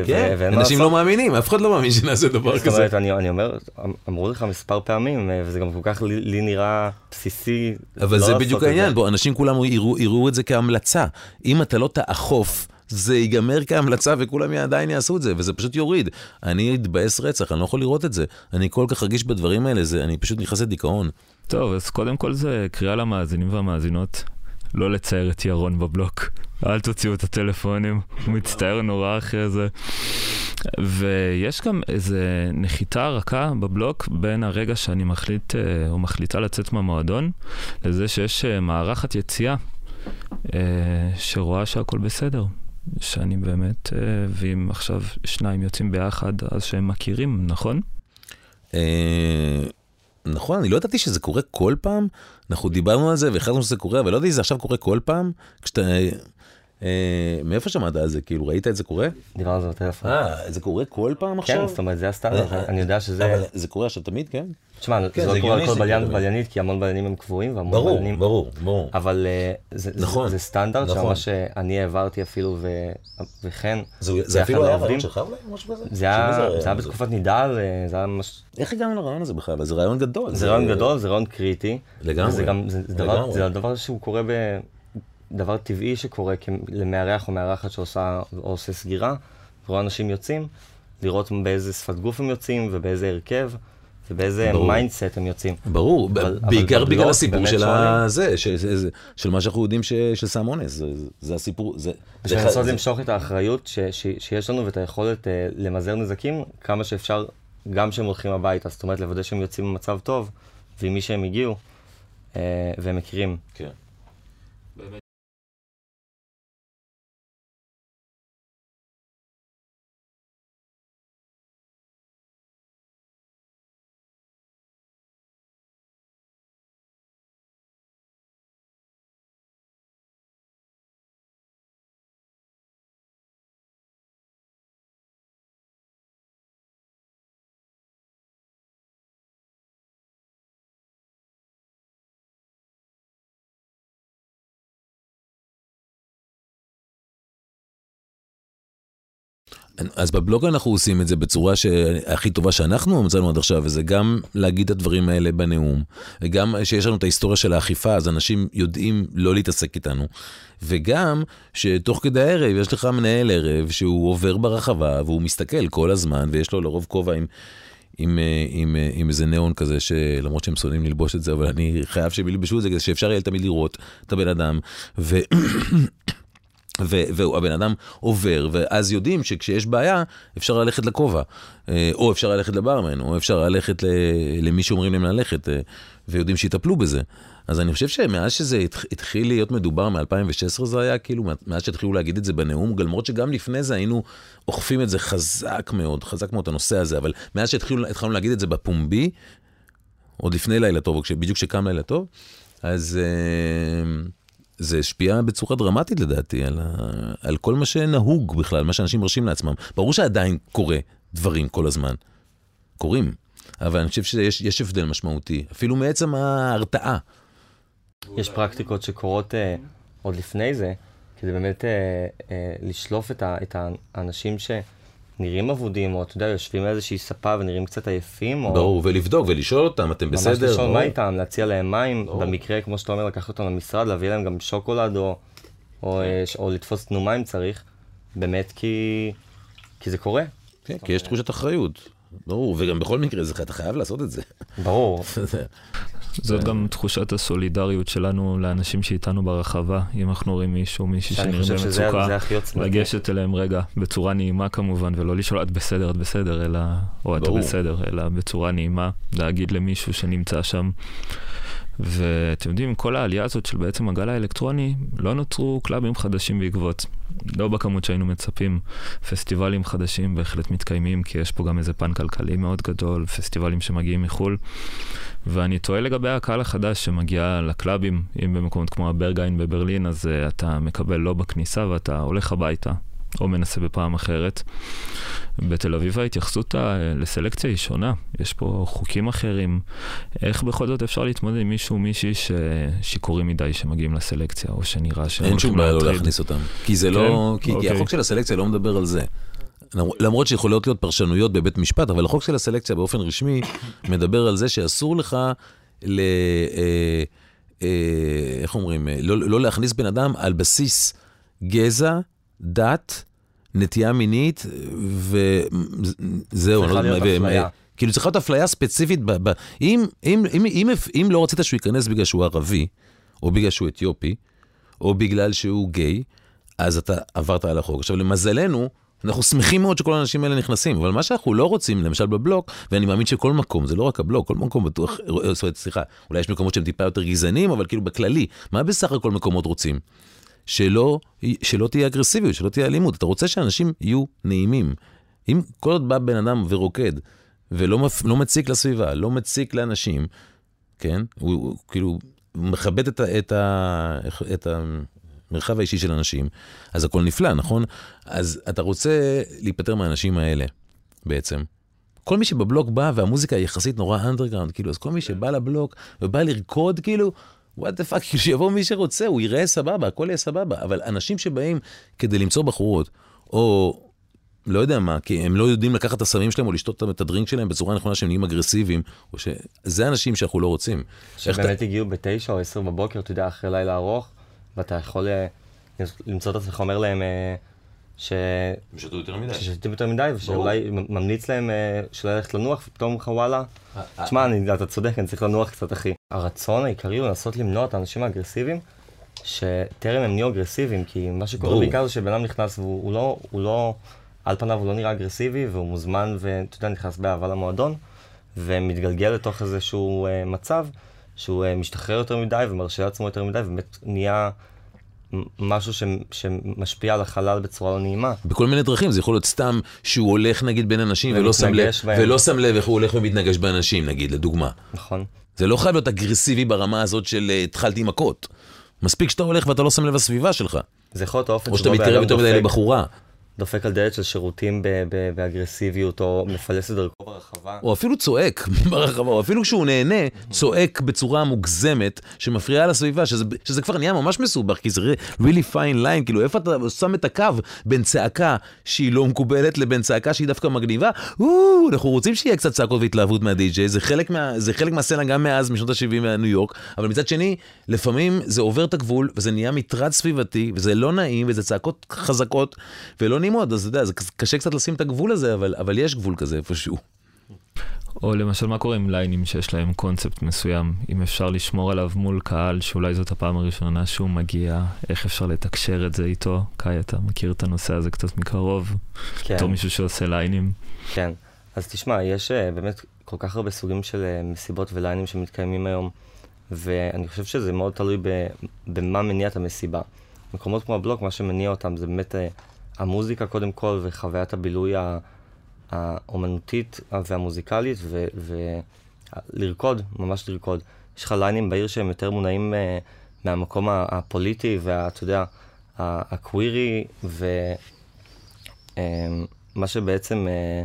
כן, אנשים לא. מאמינים, אף אחד לא מאמין שנעשה דבר זאת כזה. אומרת, אני, אני אומר, אמ- אמרו לך מספר פעמים, אה, וזה גם כל כך לי, נראה בסיסי. אבל לא זה בדיוק העניין. בוא, אנשים כולם יראו את זה כהמלצה. אם אתה לא תאכוף, זה ייגמר כהמלצה וכולם עדיין יעשו את זה, וזה פשוט יוריד. אני אתבאס רצח, אני לא יכול לראות את זה. אני כל כך רגיש בדברים האלה, זה, אני פשוט נכנס לדיכאון. טוב, אז קודם כל זה קריאה למאזינים והמאזינות, לא לצייר את ירון בבלוק. אל תוציאו את הטלפונים, הוא מצטער נורא אחרי זה. ויש גם איזה נחיתה רכה בבלוק בין הרגע שאני מחליט אה, או מחליטה לצאת מהמועדון, לזה שיש אה, מערכת יציאה אה, שרואה שהכל בסדר. שאני באמת, ואם עכשיו שניים יוצאים ביחד, אז שהם מכירים, נכון? נכון, אני לא ידעתי שזה קורה כל פעם. אנחנו דיברנו על זה והחלטנו שזה קורה, אבל לא ידעתי שזה עכשיו קורה כל פעם. כשאתה... אה, מאיפה שמעת על זה? כאילו, ראית את זה קורה? דיברנו על זה בטלפון. אה, זה קורה כל פעם עכשיו? כן, זאת אומרת, זה הסטנדרט, אה, אני יודע שזה... אבל זה קורה עכשיו תמיד, כן? תשמע, כן, זה לא קורה על כל בליין. ובליינית, כי המון בליינים הם קבועים והמון ברור, בליינים... ברור, ברור. אבל אה, זה, נכון, זה, סטנדרט נכון. שממש אה, אני העברתי אפילו, וכן, זה, אפילו היה. רעיון שלך אולי, משהו כזה? זה היה, בתקופת נידל, אה, זה היה ממש... איך הגענו לרעיון הזה בכלל? זה רעיון גדול. זה רעיון גדול, זה רעיון קריטי. לגמרי, זה, דבר, שהוא קורה ב... דבר טבעי שקורה למארח או מארחת שעושה או עושה סגירה, ורואה אנשים יוצאים, לראות באיזה שפת גוף הם יוצאים ובאיזה הרכב ובאיזה. mindset הם יוצאים. ברור, אבל- בעיקר אבל בגלל הסיפור באמת של. הזה, של- של- של מה שאנחנו יודעים ש- של סם אונס, זה- הסיפור, זה... אחד- לנסות למשוך את האחריות ש, ש, שיש לנו ואת היכולת אה, למזער נזקים כמה שאפשר, גם כשהם הולכים הביתה, זאת אומרת לוודא שהם יוצאים במצב טוב, ועם מי שהם הגיעו, אה, והם מכירים. כן. אז בבלוג אנחנו עושים את זה בצורה שהכי טובה שאנחנו מצאנו עד עכשיו, וזה גם להגיד את הדברים האלה בנאום, וגם שיש לנו את ההיסטוריה של האכיפה, אז אנשים יודעים לא להתעסק איתנו, וגם שתוך כדי הערב יש לך מנהל ערב שהוא עובר ברחבה והוא מסתכל כל הזמן, ויש לו לרוב כובע עם... עם, עם, אה, עם איזה ניאון כזה, שלמרות שהם שונאים ללבוש את זה, אבל אני חייב שהם ילבשו את זה כדי שאפשר יהיה תמיד לראות את הבן אדם. ו... והבן אדם עובר, ואז יודעים שכשיש בעיה, אפשר ללכת לכובע, אה, או אפשר ללכת לברמן, או אפשר ללכת למי שאומרים להם ללכת, אה, ויודעים שיטפלו בזה. אז אני חושב שמאז שזה התח- התחיל להיות מדובר, מ-2016 זה היה כאילו, מאז שהתחילו להגיד את זה בנאום, למרות שגם לפני זה היינו אוכפים את זה חזק מאוד, חזק מאוד הנושא הזה, אבל מאז שהתחלנו להגיד את זה בפומבי, עוד לפני לילה טוב, בדיוק כשקם לילה טוב, אז אה, זה השפיע בצורה דרמטית לדעתי על, ה, על כל מה שנהוג בכלל, מה שאנשים מרשים לעצמם. ברור שעדיין קורה דברים כל הזמן, קורים, אבל אני חושב שיש יש הבדל משמעותי, אפילו מעצם ההרתעה. יש פרקטיקות שקורות אה, עוד לפני זה, כדי באמת אה, אה, לשלוף את, ה, את האנשים ש, נראים אבודים, או אתה יודע, יושבים איזושהי ספה ונראים קצת עייפים, או... ברור, ולבדוק ולשאול אותם, אתם בסדר? ממש לשאול. מה איתם, להציע להם מים, ברור. במקרה, כמו שאתה אומר, לקחת אותם למשרד, להביא להם גם שוקולד, או, או, אה, ש- או לתפוס תנומה אם צריך, באמת כי, כי זה קורה, כן, כי יש תחושת אחריות. ברור, וגם בכל מקרה, אתה חייב לעשות את זה. ברור. זאת גם תחושת הסולידריות שלנו לאנשים שאיתנו ברחבה, אם אנחנו רואים מישהו, מישהי שזה במצוקה. לגשת אליהם רגע, בצורה נעימה כמובן, ולא לשאול את בסדר, את בסדר, אלא, או אתה. בסדר, אלא בצורה נעימה, להגיד למישהו שנמצא שם. ואתם יודעים, כל העלייה הזאת של בעצם הגל האלקטרוני, לא נוצרו קלאבים חדשים בעקבות. לא בכמות שהיינו מצפים. פסטיבלים חדשים בהחלט מתקיימים, כי יש פה גם איזה פן כלכלי מאוד גדול, פסטיבלים שמגיעים מחו"ל. ואני תוהה לגבי הקהל החדש שמגיע לקלאבים, אם במקומות כמו הברגיין בברלין, אז uh, אתה מקבל לא בכניסה ואתה הולך הביתה, או מנסה בפעם אחרת. בתל אביב ההתייחסות לסלקציה היא שונה, יש פה חוקים אחרים. איך בכל זאת אפשר להתמודד עם מישהו, מישהי ששיכורים מדי שמגיעים לסלקציה, או שנראה שהם אין שום בעיה לא? להכניס אותם. כי זה לא... כי- כי אוקיי. החוק של הסלקציה לא מדבר על זה. למרות שיכולות להיות פרשנויות בבית משפט, אבל החוק של הסלקציה באופן רשמי מדבר על זה שאסור לך ל... אה, אה, איך אומרים? אה, לא, לא להכניס בן אדם על בסיס גזע, דת, נטייה מינית, וזהו. צריכה לא- להיות ו- אפליה. כאילו צריכה להיות אפליה ספציפית. ב, ב, אם, אם, אם, אם, אם לא רצית שהוא ייכנס בגלל שהוא ערבי, או בגלל שהוא אתיופי, או בגלל שהוא גיי, אז אתה עברת על החוק. עכשיו, למזלנו, אנחנו שמחים מאוד שכל האנשים האלה נכנסים, אבל מה שאנחנו לא רוצים, למשל בבלוק, ואני מאמין שכל מקום, זה לא רק הבלוק, כל מקום בטוח, זאת אומרת, סליחה, אולי יש מקומות שהם טיפה יותר גזענים, אבל כאילו בכללי, מה בסך הכל מקומות רוצים? שלא, שלא תהיה אגרסיביות, שלא תהיה אלימות. אתה רוצה שאנשים יהיו נעימים. אם כל עוד בא בן אדם ורוקד, ולא מפ... לא מציק לסביבה, לא מציק לאנשים, כן? הוא, הוא כאילו מכבד את, ה, את, ה, את המרחב האישי של אנשים, אז הכל נפלא, נכון? אז אתה רוצה להיפטר מהאנשים האלה, בעצם. כל מי שבבלוק בא והמוזיקה היא יחסית נורא אנדרגראונד, כאילו, אז כל מי שבא לבלוק ובא לרקוד, כאילו, what the fuck, שיבוא מי שרוצה, הוא יראה סבבה, הכל יהיה סבבה, אבל אנשים שבאים כדי למצוא בחורות, או לא יודע מה, כי הם לא יודעים לקחת את הסמים שלהם או לשתות את הדרינק שלהם בצורה נכונה שהם נהיים אגרסיביים, או ש... זה אנשים שאנחנו לא רוצים. שבאמת הגיעו בתשע או עשר בבוקר, אתה יודע, אחרי לילה ארוך, ואתה יכול אה, למצוא את עצמך אומר להם אה, ש... הם שתו יותר מדי. ששתים יותר מדי, ושאולי ממליץ להם אה, שלא ללכת לנוח, ופתאום אומרים לך וואלה, תשמע, אני- אתה צודק, אני צריך לנוח קצת, אחי. הרצון העיקרי הוא לנסות למנוע את האנשים האגרסיביים, שטרם הם נהיו אגרסיביים, כי מה שקורה. בעיקר זה שבן אדם נכנס והוא הוא לא, הוא לא, על פניו הוא לא נראה אגרסיבי, והוא מוזמן, ואתה יודע, נכנס באהבה למועדון, ומתגלגל לתוך איזשהו אה, מצב שהוא אה, משתחרר יותר מדי ומרשה לעצמו יותר מדי, ובאמת נהיה משהו ש, שמשפיע על החלל בצורה לא נעימה. בכל מיני דרכים, זה יכול להיות סתם שהוא הולך נגיד בין אנשים ולא שם לב, בהם. ולא שם לב איך הוא הולך ומתנגש באנשים, נגיד, לדוגמה. נכון. זה לא חייב להיות אגרסיבי ברמה הזאת של אה, התחלתי מכות. מספיק שאתה הולך ואתה לא שם לב לסביבה שלך, זה יכול להיות האופן או שאתה שבו בן מתקרב אדם יותר מדי דופק- לבחורה, דופק על דלת של שירותים באגרסיביות, או מפלס את דרכו ברחבה. או אפילו צועק ברחבה, או אפילו כשהוא נהנה, צועק בצורה מוגזמת שמפריעה לסביבה, שזה, שזה כבר נהיה ממש מסובך, כי זה really fine line, כאילו איפה אתה שם את הקו בין צעקה שהיא לא מקובלת לבין צעקה שהיא דווקא מגניבה? או, אנחנו רוצים שיהיה קצת צעקות והתלהבות מהדי-ג'יי, זה מה, זה חלק מהסצנה גם מאז, משנות ה-70 מניו יורק, אבל מצד שני, לפעמים זה עובר את הגבול, וזה נהיה מטרד סביבתי, וזה לא נעים, וזה צעקות חזקות, ולא נעימות, אז אתה יודע, זה קשה קצת לשים את הגבול הזה, אבל, אבל יש גבול כזה איפשהו. או למשל, מה קורה עם ליינים שיש להם קונספט מסוים? אם אפשר לשמור עליו מול קהל, שאולי זאת הפעם הראשונה שהוא מגיע, איך אפשר לתקשר את זה איתו? קאי, אתה מכיר את הנושא הזה קצת מקרוב? כן, בתור מישהו שעושה ליינים. כן. אז תשמע, יש אה, באמת כל כך הרבה סוגים של אה, מסיבות וליינים שמתקיימים היום, ואני חושב שזה מאוד תלוי ב- במה מניע את המסיבה. מקומות כמו הבלוק, מה שמניע אותם זה באמת אה, המוזיקה קודם כל, וחוויית הבילוי האומנותית והמוזיקלית, ולרקוד, ממש לרקוד. יש לך ליינים בעיר שהם יותר מונעים אה, מהמקום הפוליטי, ואתה יודע, הקווירי, ומה שבעצם אה,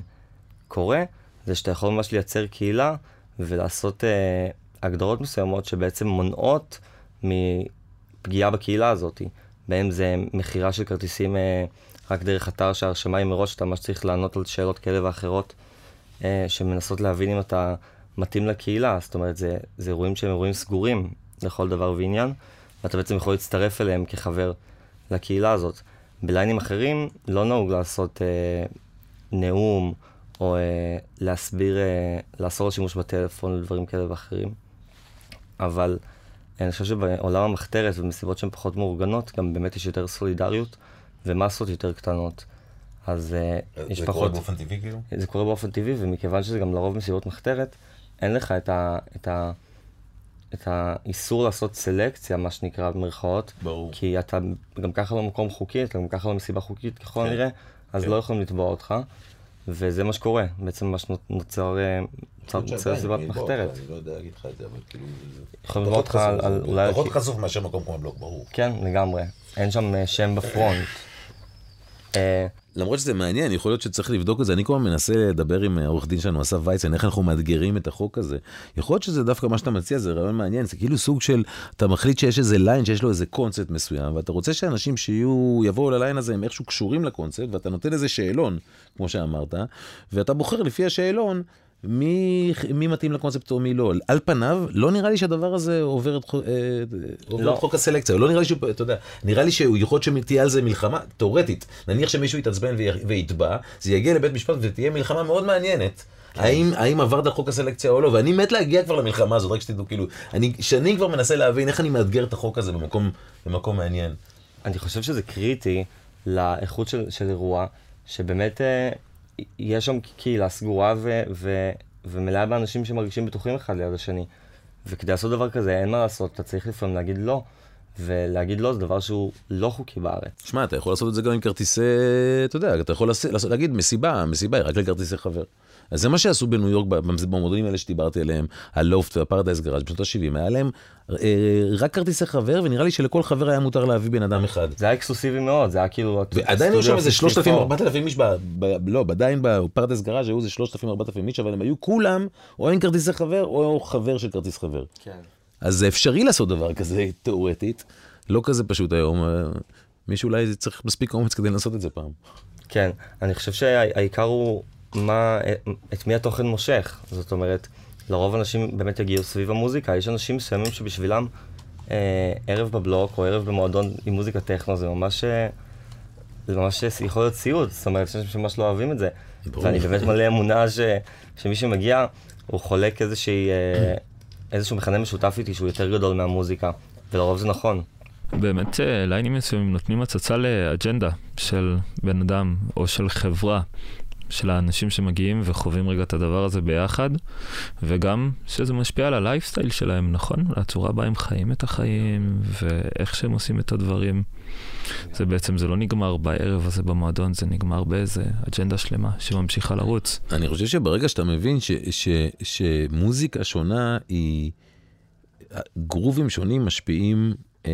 קורה, זה שאתה יכול ממש לייצר קהילה ולעשות אה, הגדרות מסוימות שבעצם מונעות מפגיעה בקהילה הזאת, בהם זה מכירה של כרטיסים אה, רק דרך אתר שההרשמה היא מראש, אתה ממש צריך לענות על שאלות כאלה ואחרות, אה, שמנסות להבין אם אתה מתאים לקהילה, זאת אומרת, זה, זה אירועים שהם אירועים סגורים לכל דבר ועניין, ואתה בעצם יכול להצטרף אליהם כחבר לקהילה הזאת. בליינים אחרים לא נהוג לעשות אה, נאום, או אה, להסביר, אה, לאסור על שימוש בטלפון ודברים כאלה ואחרים. אבל אה, אני חושב שבעולם המחתרת ובמסיבות שהן פחות מאורגנות, גם באמת יש יותר סולידריות ומסות יותר קטנות. אז אה, יש זה פחות... קורה באופן טבעי כאילו? זה קורה באופן טבעי, ומכיוון שזה גם לרוב מסיבות מחתרת, אין לך את, ה, את, ה, את האיסור לעשות סלקציה, מה שנקרא במרכאות, ברור. כי אתה גם ככה לא מקום חוקי, אתה גם ככה לא מסיבה חוקית ככל כן. הנראה, אז כן. לא יכולים לתבוע אותך, וזה מה שקורה, בעצם מה שנוצר אה, נוצר נוצר מסיבת מחתרת. אני לא יודע להגיד לך את זה, אבל כאילו... יכולים לתבוע אותך על. פחות חשוף מאשר מקום כמו הבלוק, ברור. כן, לגמרי. אין שם אה, שם בפרונט. אה, למרות שזה מעניין, יכול להיות שצריך לבדוק את זה. אני כל הזמן מנסה לדבר עם העורך דין שלנו, אסף וייצן, איך אנחנו מאתגרים את החוק הזה. יכול להיות שזה דווקא מה שאתה מציע, זה רעיון מעניין, זה כאילו סוג של, אתה מחליט שיש איזה ליין, שיש לו איזה קונספט מסוים, ואתה רוצה שאנשים שיהיו, יבואו לליין הזה, הם איכשהו קשורים לקונספט, ואתה נותן איזה שאלון, כמו שאמרת, ואתה בוחר לפי השאלון. מי, מי מתאים לקונספט או מי לא. על פניו, לא נראה לי שהדבר הזה עובר את, אה, עובר לא. את חוק הסלקציה, לא נראה לי שהוא, אתה יודע, נראה לי שהוא יכול להיות שתהיה על זה מלחמה, תאורטית, נניח שמישהו יתעצבן וי- ויתבע, זה יגיע לבית משפט ותהיה מלחמה מאוד מעניינת. האם, האם עברת על חוק הסלקציה או לא, ואני מת להגיע כבר למלחמה הזאת, רק שתדעו, כאילו, אני שנים כבר מנסה להבין איך אני מאתגר את החוק הזה במקום, במקום מעניין. אני חושב שזה קריטי לאיכות של, של אירוע, שבאמת אה, יש שם קהילה סגורה ו, ו, ומלאה באנשים שמרגישים בטוחים אחד ליד השני. וכדי לעשות דבר כזה, אין מה לעשות, אתה צריך לפעמים להגיד לא. ולהגיד לא זה דבר שהוא לא חוקי בארץ. שמע, אתה יכול לעשות את זה גם עם כרטיסי, אתה יודע, אתה יכול לעשות, להגיד מסיבה, מסיבה היא רק לכרטיסי חבר. אז זה מה שעשו בניו יורק, במ- במועדונים האלה שדיברתי עליהם, הלופט והפרדייס גראז' בשנות ה-70, היה להם אה, רק כרטיסי חבר, ונראה לי שלכל חבר היה מותר להביא בן אדם אחד. זה היה אקסקלוסיבי מאוד, זה היה כאילו... ועדיין היו שם איזה 3,000, 64. 4,000 איש, לא, עדיין בפרדס גראז' היו איזה 3,000, 4,000 איש, אבל הם היו כולם או עם כרטיסי חבר, או חבר של כרטיס חבר. כן. אז זה אפשרי לעשות דבר כזה, תאורטית, לא כזה פשוט היום. אה, מישהו אולי צריך מספיק אומץ כדי לעשות את זה פעם. כן, אני חושב שהעיקר הוא מה, את מי התוכן מושך. זאת אומרת, לרוב אנשים באמת יגיעו סביב המוזיקה. יש אנשים מסוימים שבשבילם אה, ערב בבלוק או ערב במועדון עם מוזיקה טכנו זה ממש, אה, זה ממש יכול להיות סיוט. זאת אומרת, יש אנשים שממש לא אוהבים את זה. ברור. ואני באמת מלא אמונה ש, שמי שמגיע, הוא חולק איזושהי, אה, איזשהו מכנה משותף איתי שהוא יותר גדול מהמוזיקה. ולרוב זה נכון. באמת אה, ליינים מסוימים נותנים הצצה לאג'נדה של בן אדם או של חברה, של האנשים שמגיעים וחווים רגע את הדבר הזה ביחד, וגם שזה משפיע על הלייפסטייל שלהם, נכון? על הצורה בה הם חיים את החיים ואיך שהם עושים את הדברים. זה בעצם, זה לא נגמר בערב הזה במועדון, זה נגמר באיזה אג'נדה שלמה שממשיכה לרוץ. אני חושב שברגע שאתה מבין ש, ש, שמוזיקה שונה היא... גרובים שונים משפיעים אה,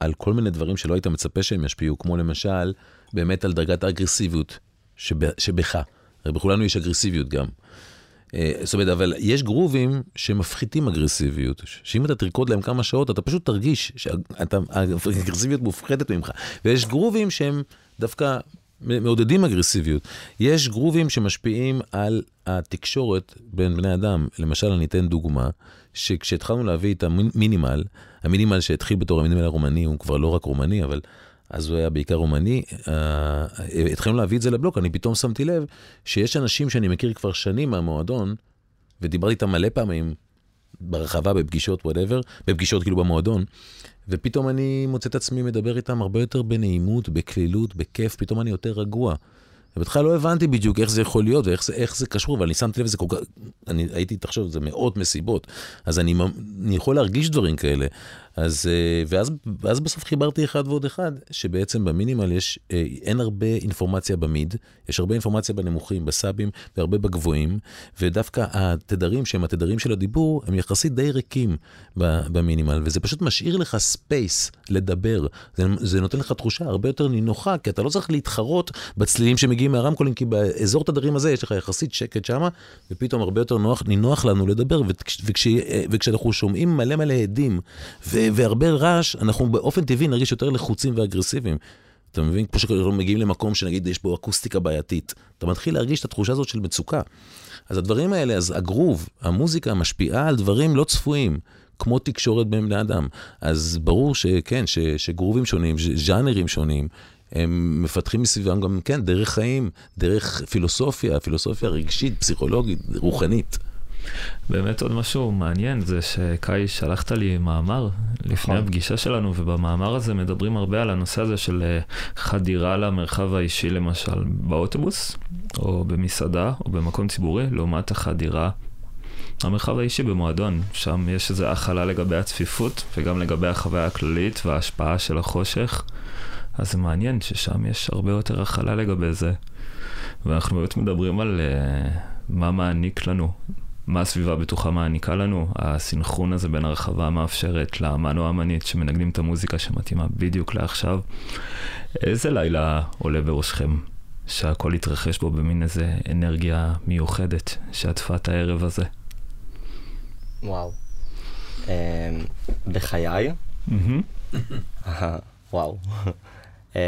על כל מיני דברים שלא היית מצפה שהם ישפיעו, כמו למשל, באמת על דרגת האגרסיביות שב, שבך. הרי בכולנו יש אגרסיביות גם. אה, זאת אומרת, אבל יש גרובים שמפחיתים אגרסיביות, שאם אתה תרקוד להם כמה שעות, אתה פשוט תרגיש שהאגרסיביות מופחתת ממך. ויש גרובים שהם דווקא מעודדים אגרסיביות. יש גרובים שמשפיעים על התקשורת בין בני אדם. למשל, אני אתן דוגמה, שכשהתחלנו להביא את ה minimal, ה minimal שהתחיל בתור ה minimal הרומני, הוא כבר לא רק רומני, אבל אז הוא היה בעיקר רומני, uh, התחלנו להביא את זה לבלוק, אני פתאום שמתי לב שיש אנשים שאני מכיר כבר שנים מהמועדון, ודיברתי איתם מלא פעמים ברחבה, בפגישות, whatever, בפגישות כאילו במועדון, ופתאום אני מוצא את עצמי מדבר איתם הרבה יותר בנעימות, בקלילות, בכיף, פתאום אני יותר רגוע. ובכלל לא הבנתי בדיוק איך זה יכול להיות ואיך זה, זה קשור, אבל אני שמתי לב, זה כל כך, אני הייתי, תחשוב, זה מאות מסיבות, אז אני, אני יכול להרגיש דברים כאלה. אז, ואז, ואז בסוף חיברתי אחד ועוד אחד, שבעצם ב minimal יש, אין הרבה אינפורמציה ב mid, יש הרבה אינפורמציה בנמוכים, בסאבים, והרבה בגבוהים, ודווקא התדרים שהם התדרים של הדיבור, הם יחסית די ריקים ב minimal, וזה פשוט משאיר לך space לדבר. זה, זה נותן לך תחושה הרבה יותר נינוחה, כי אתה לא צריך להתחרות בצלילים שמגיעים מהרמקולים, כי באזור תדרים הזה יש לך יחסית שקט שמה, ופתאום הרבה יותר נוח, נינוח לנו לדבר, וכש, וכש, וכשאנחנו שומעים מלא מלא עדים, ו... והרבה רעש, אנחנו באופן טבעי נרגיש יותר לחוצים ואגרסיביים. אתה מבין? כמו שאנחנו מגיעים למקום שנגיד יש בו אקוסטיקה בעייתית. אתה מתחיל להרגיש את התחושה הזאת של מצוקה. אז הדברים האלה, אז הגרוב, המוזיקה משפיעה על דברים לא צפויים, כמו תקשורת בין בני אדם. אז ברור שכן, ש, שגרובים שונים, ז'אנרים שונים, הם מפתחים מסביבם גם, כן, דרך חיים, דרך פילוסופיה, פילוסופיה רגשית, פסיכולוגית, רוחנית. באמת עוד משהו מעניין זה שקאי שלחת לי מאמר לפני נכון. הפגישה שלנו, ובמאמר הזה מדברים הרבה על הנושא הזה של אה, חדירה למרחב האישי למשל באוטובוס, או במסעדה, או במקום ציבורי, לעומת החדירה המרחב האישי במועדון. שם יש איזו הכלה לגבי הצפיפות, וגם לגבי החוויה הכללית וההשפעה של החושך. אז זה מעניין ששם יש הרבה יותר הכלה לגבי זה. ואנחנו באמת מדברים על uh, מה מעניק לנו מה הסביבה הבטוחה מעניקה לנו, הסינכרון הזה בין הרחבה המאפשרת לאמן או האמנית שמנגנים את המוזיקה שמתאימה בדיוק לעכשיו. איזה לילה עולה בראשכם שהכל יתרחש בו במין איזה אנרגיה מיוחדת שעטפה את הערב הזה? וואו. אמ, בחיי? וואו. אמ,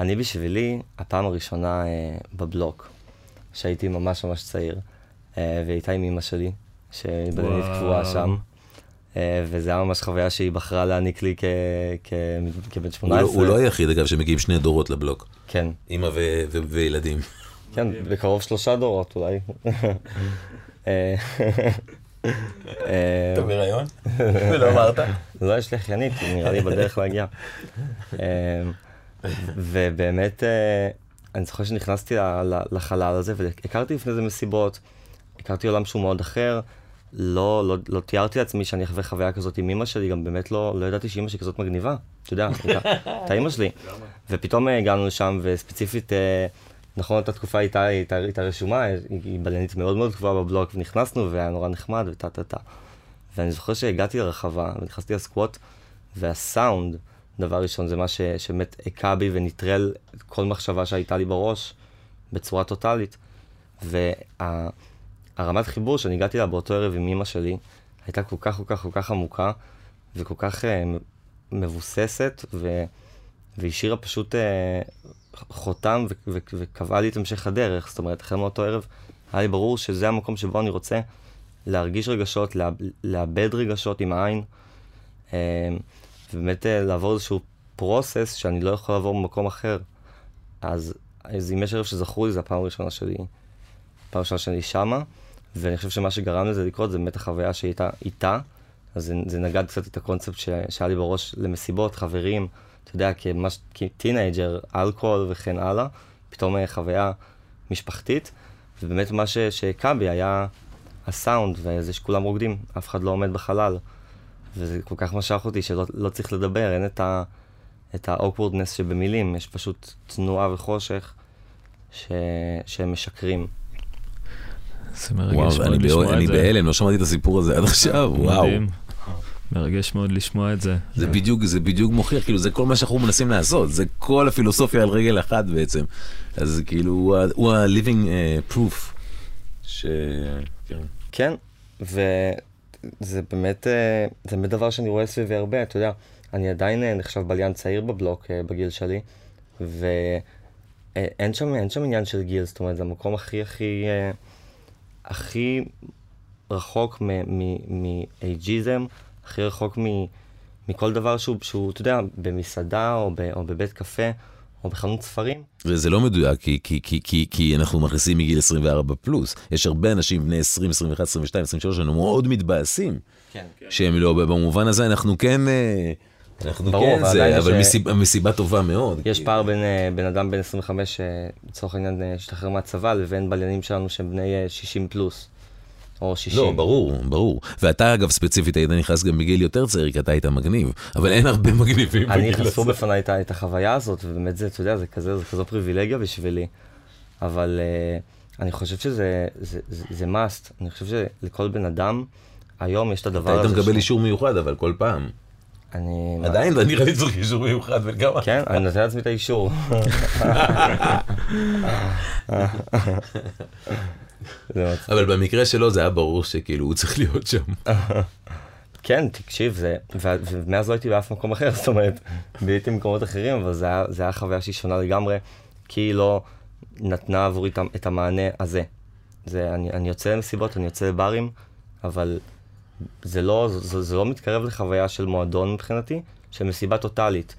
אני בשבילי, הפעם הראשונה אה, בבלוק, שהייתי ממש ממש צעיר. אה, והייתה עם אמא שלי, שבדנית קבועה שם. אה, וזה היה ממש חוויה שהיא בחרה להעניק לי כבן 18. הוא לא, הוא לא היחיד, אגב, שמגיעים שני דורות לבלוק. כן. אמא וילדים. כן, בקרוב שלושה דורות אולי. אה, אתה בהיריון? ולא אמרת? לא, יש לי אחיינית, נראה לי בדרך להגיע. ובאמת, אני זוכר שנכנסתי לחלל הזה, והכרתי לפני זה מסיבות. הכרתי עולם שהוא מאוד אחר, לא, לא, לא תיארתי לעצמי שאני אחווה חוויה כזאת עם אמא שלי, גם באמת לא, לא ידעתי שאמא שלי כזאת מגניבה, אתה יודע, את האמא שלי. ופתאום אה, הגענו לשם, וספציפית, אה, נכון, אותה תקופה הייתה, הייתה, הייתה רשומה, היא בלנית מאוד מאוד גבוהה בבלוק, ונכנסנו, והיה נורא נחמד, וטה טה טה. ואני זוכר שהגעתי לרחבה, ונכנסתי לסקווט, והסאונד, דבר ראשון, זה מה שבאמת הכה בי ונטרל כל מחשבה שהייתה לי בראש, בצורה טוטאלית. וה... הרמת חיבור שאני הגעתי לה באותו ערב עם אמא שלי, הייתה כל כך כל כך כל כך עמוקה, וכל כך uh, מבוססת, ו... והשאירה פשוט uh, חותם ו... ו... וקבעה לי את המשך הדרך. זאת אומרת, אחרי מאותו ערב, היה לי ברור שזה המקום שבו אני רוצה להרגיש רגשות, לה... לאבד רגשות עם העין, uh, ובאמת uh, לעבור איזשהו פרוסס שאני לא יכול לעבור במקום אחר. אז, אז אם יש ערב שזכרו לי, זו הפעם הראשונה שלי, פעם ראשונה שאני שמה. ואני חושב שמה שגרם לזה לקרות זה באמת החוויה שהייתה איתה, אז זה, זה נגד קצת את הקונספט שהיה לי בראש למסיבות, חברים, אתה יודע, כמש, כ teenager, אלכוהול וכן הלאה, פתאום אה, חוויה משפחתית, ובאמת מה שהכה בי היה הסאונד, וזה שכולם רוקדים, אף אחד לא עומד בחלל. וזה כל כך משך אותי שלא לא צריך לדבר, אין את, ה, את ה awkwardness שבמילים, יש פשוט תנועה וחושך ש, שהם משכרים. זה מרגש מאוד לשמוע את זה. אני בהלם, לא שמעתי את הסיפור הזה עד עכשיו, וואו. מרגש מאוד לשמוע את זה. זה בדיוק, זה בדיוק מוכיח, כאילו זה כל מה שאנחנו מנסים לעשות, זה כל הפילוסופיה על רגל אחת בעצם. אז כאילו הוא ה-living uh, proof. ש... כן. כן, וזה באמת, אה, זה באמת דבר שאני רואה סביבי הרבה, אתה יודע, אני עדיין אה, נחשב בליין צעיר בבלוק בגיל שלי, ואין שם, שם עניין של גיל, זאת אומרת, זה המקום הכי הכי... הכי רחוק מאייג'יזם, הכי רחוק מכל דבר שהוא, שהוא, אתה יודע, במסעדה או, ב, או בבית קפה. או בחנות ספרים. וזה לא מדויק, כי, כי, כי, כי, כי אנחנו מכניסים מגיל 24 פלוס. יש הרבה אנשים בני 20, 21, 22, 23, אנחנו מאוד מתבאסים. כן. שהם לא, במובן הזה אנחנו כן... אה, אנחנו ברור, כן זה, אבל ש... מסיבה, מסיבה טובה מאוד. יש כי... פער בין אה, בן אדם בן 25, לצורך העניין, אה, השתחרר מהצבא, לבין בליינים שלנו שהם בני 60 אה, פלוס. או 60. לא, ברור, ברור. ואתה אגב ספציפית היית נכנס גם בגיל יותר צעיר, כי אתה היית מגניב, אבל אין הרבה מגניבים בגיל הזה. אני חשפו בפניי את, את החוויה הזאת, ובאמת זה, אתה יודע, זה כזה, זה כזו פריבילגיה בשבילי. אבל uh, אני חושב שזה זה, זה, זה must. אני חושב שלכל בן אדם, היום יש את הדבר הזה. אתה היית מקבל אישור מיוחד, אבל כל פעם. אני... עדיין לא נראה לי צריך אישור מיוחד וגם... כן, אני נותן לעצמי את האישור. אבל במקרה שלו זה היה ברור שכאילו הוא צריך להיות שם. כן, תקשיב, זה, ומאז לא הייתי באף מקום אחר, זאת אומרת, ביליתי במקומות אחרים, אבל זה היה, חוויה שהיא שונה לגמרי, כי היא לא נתנה עבורי את המענה הזה. זה, אני, אני יוצא למסיבות, אני יוצא לברים, אבל זה לא, זה, זה לא מתקרב לחוויה של מועדון מבחינתי, של מסיבה טוטאלית.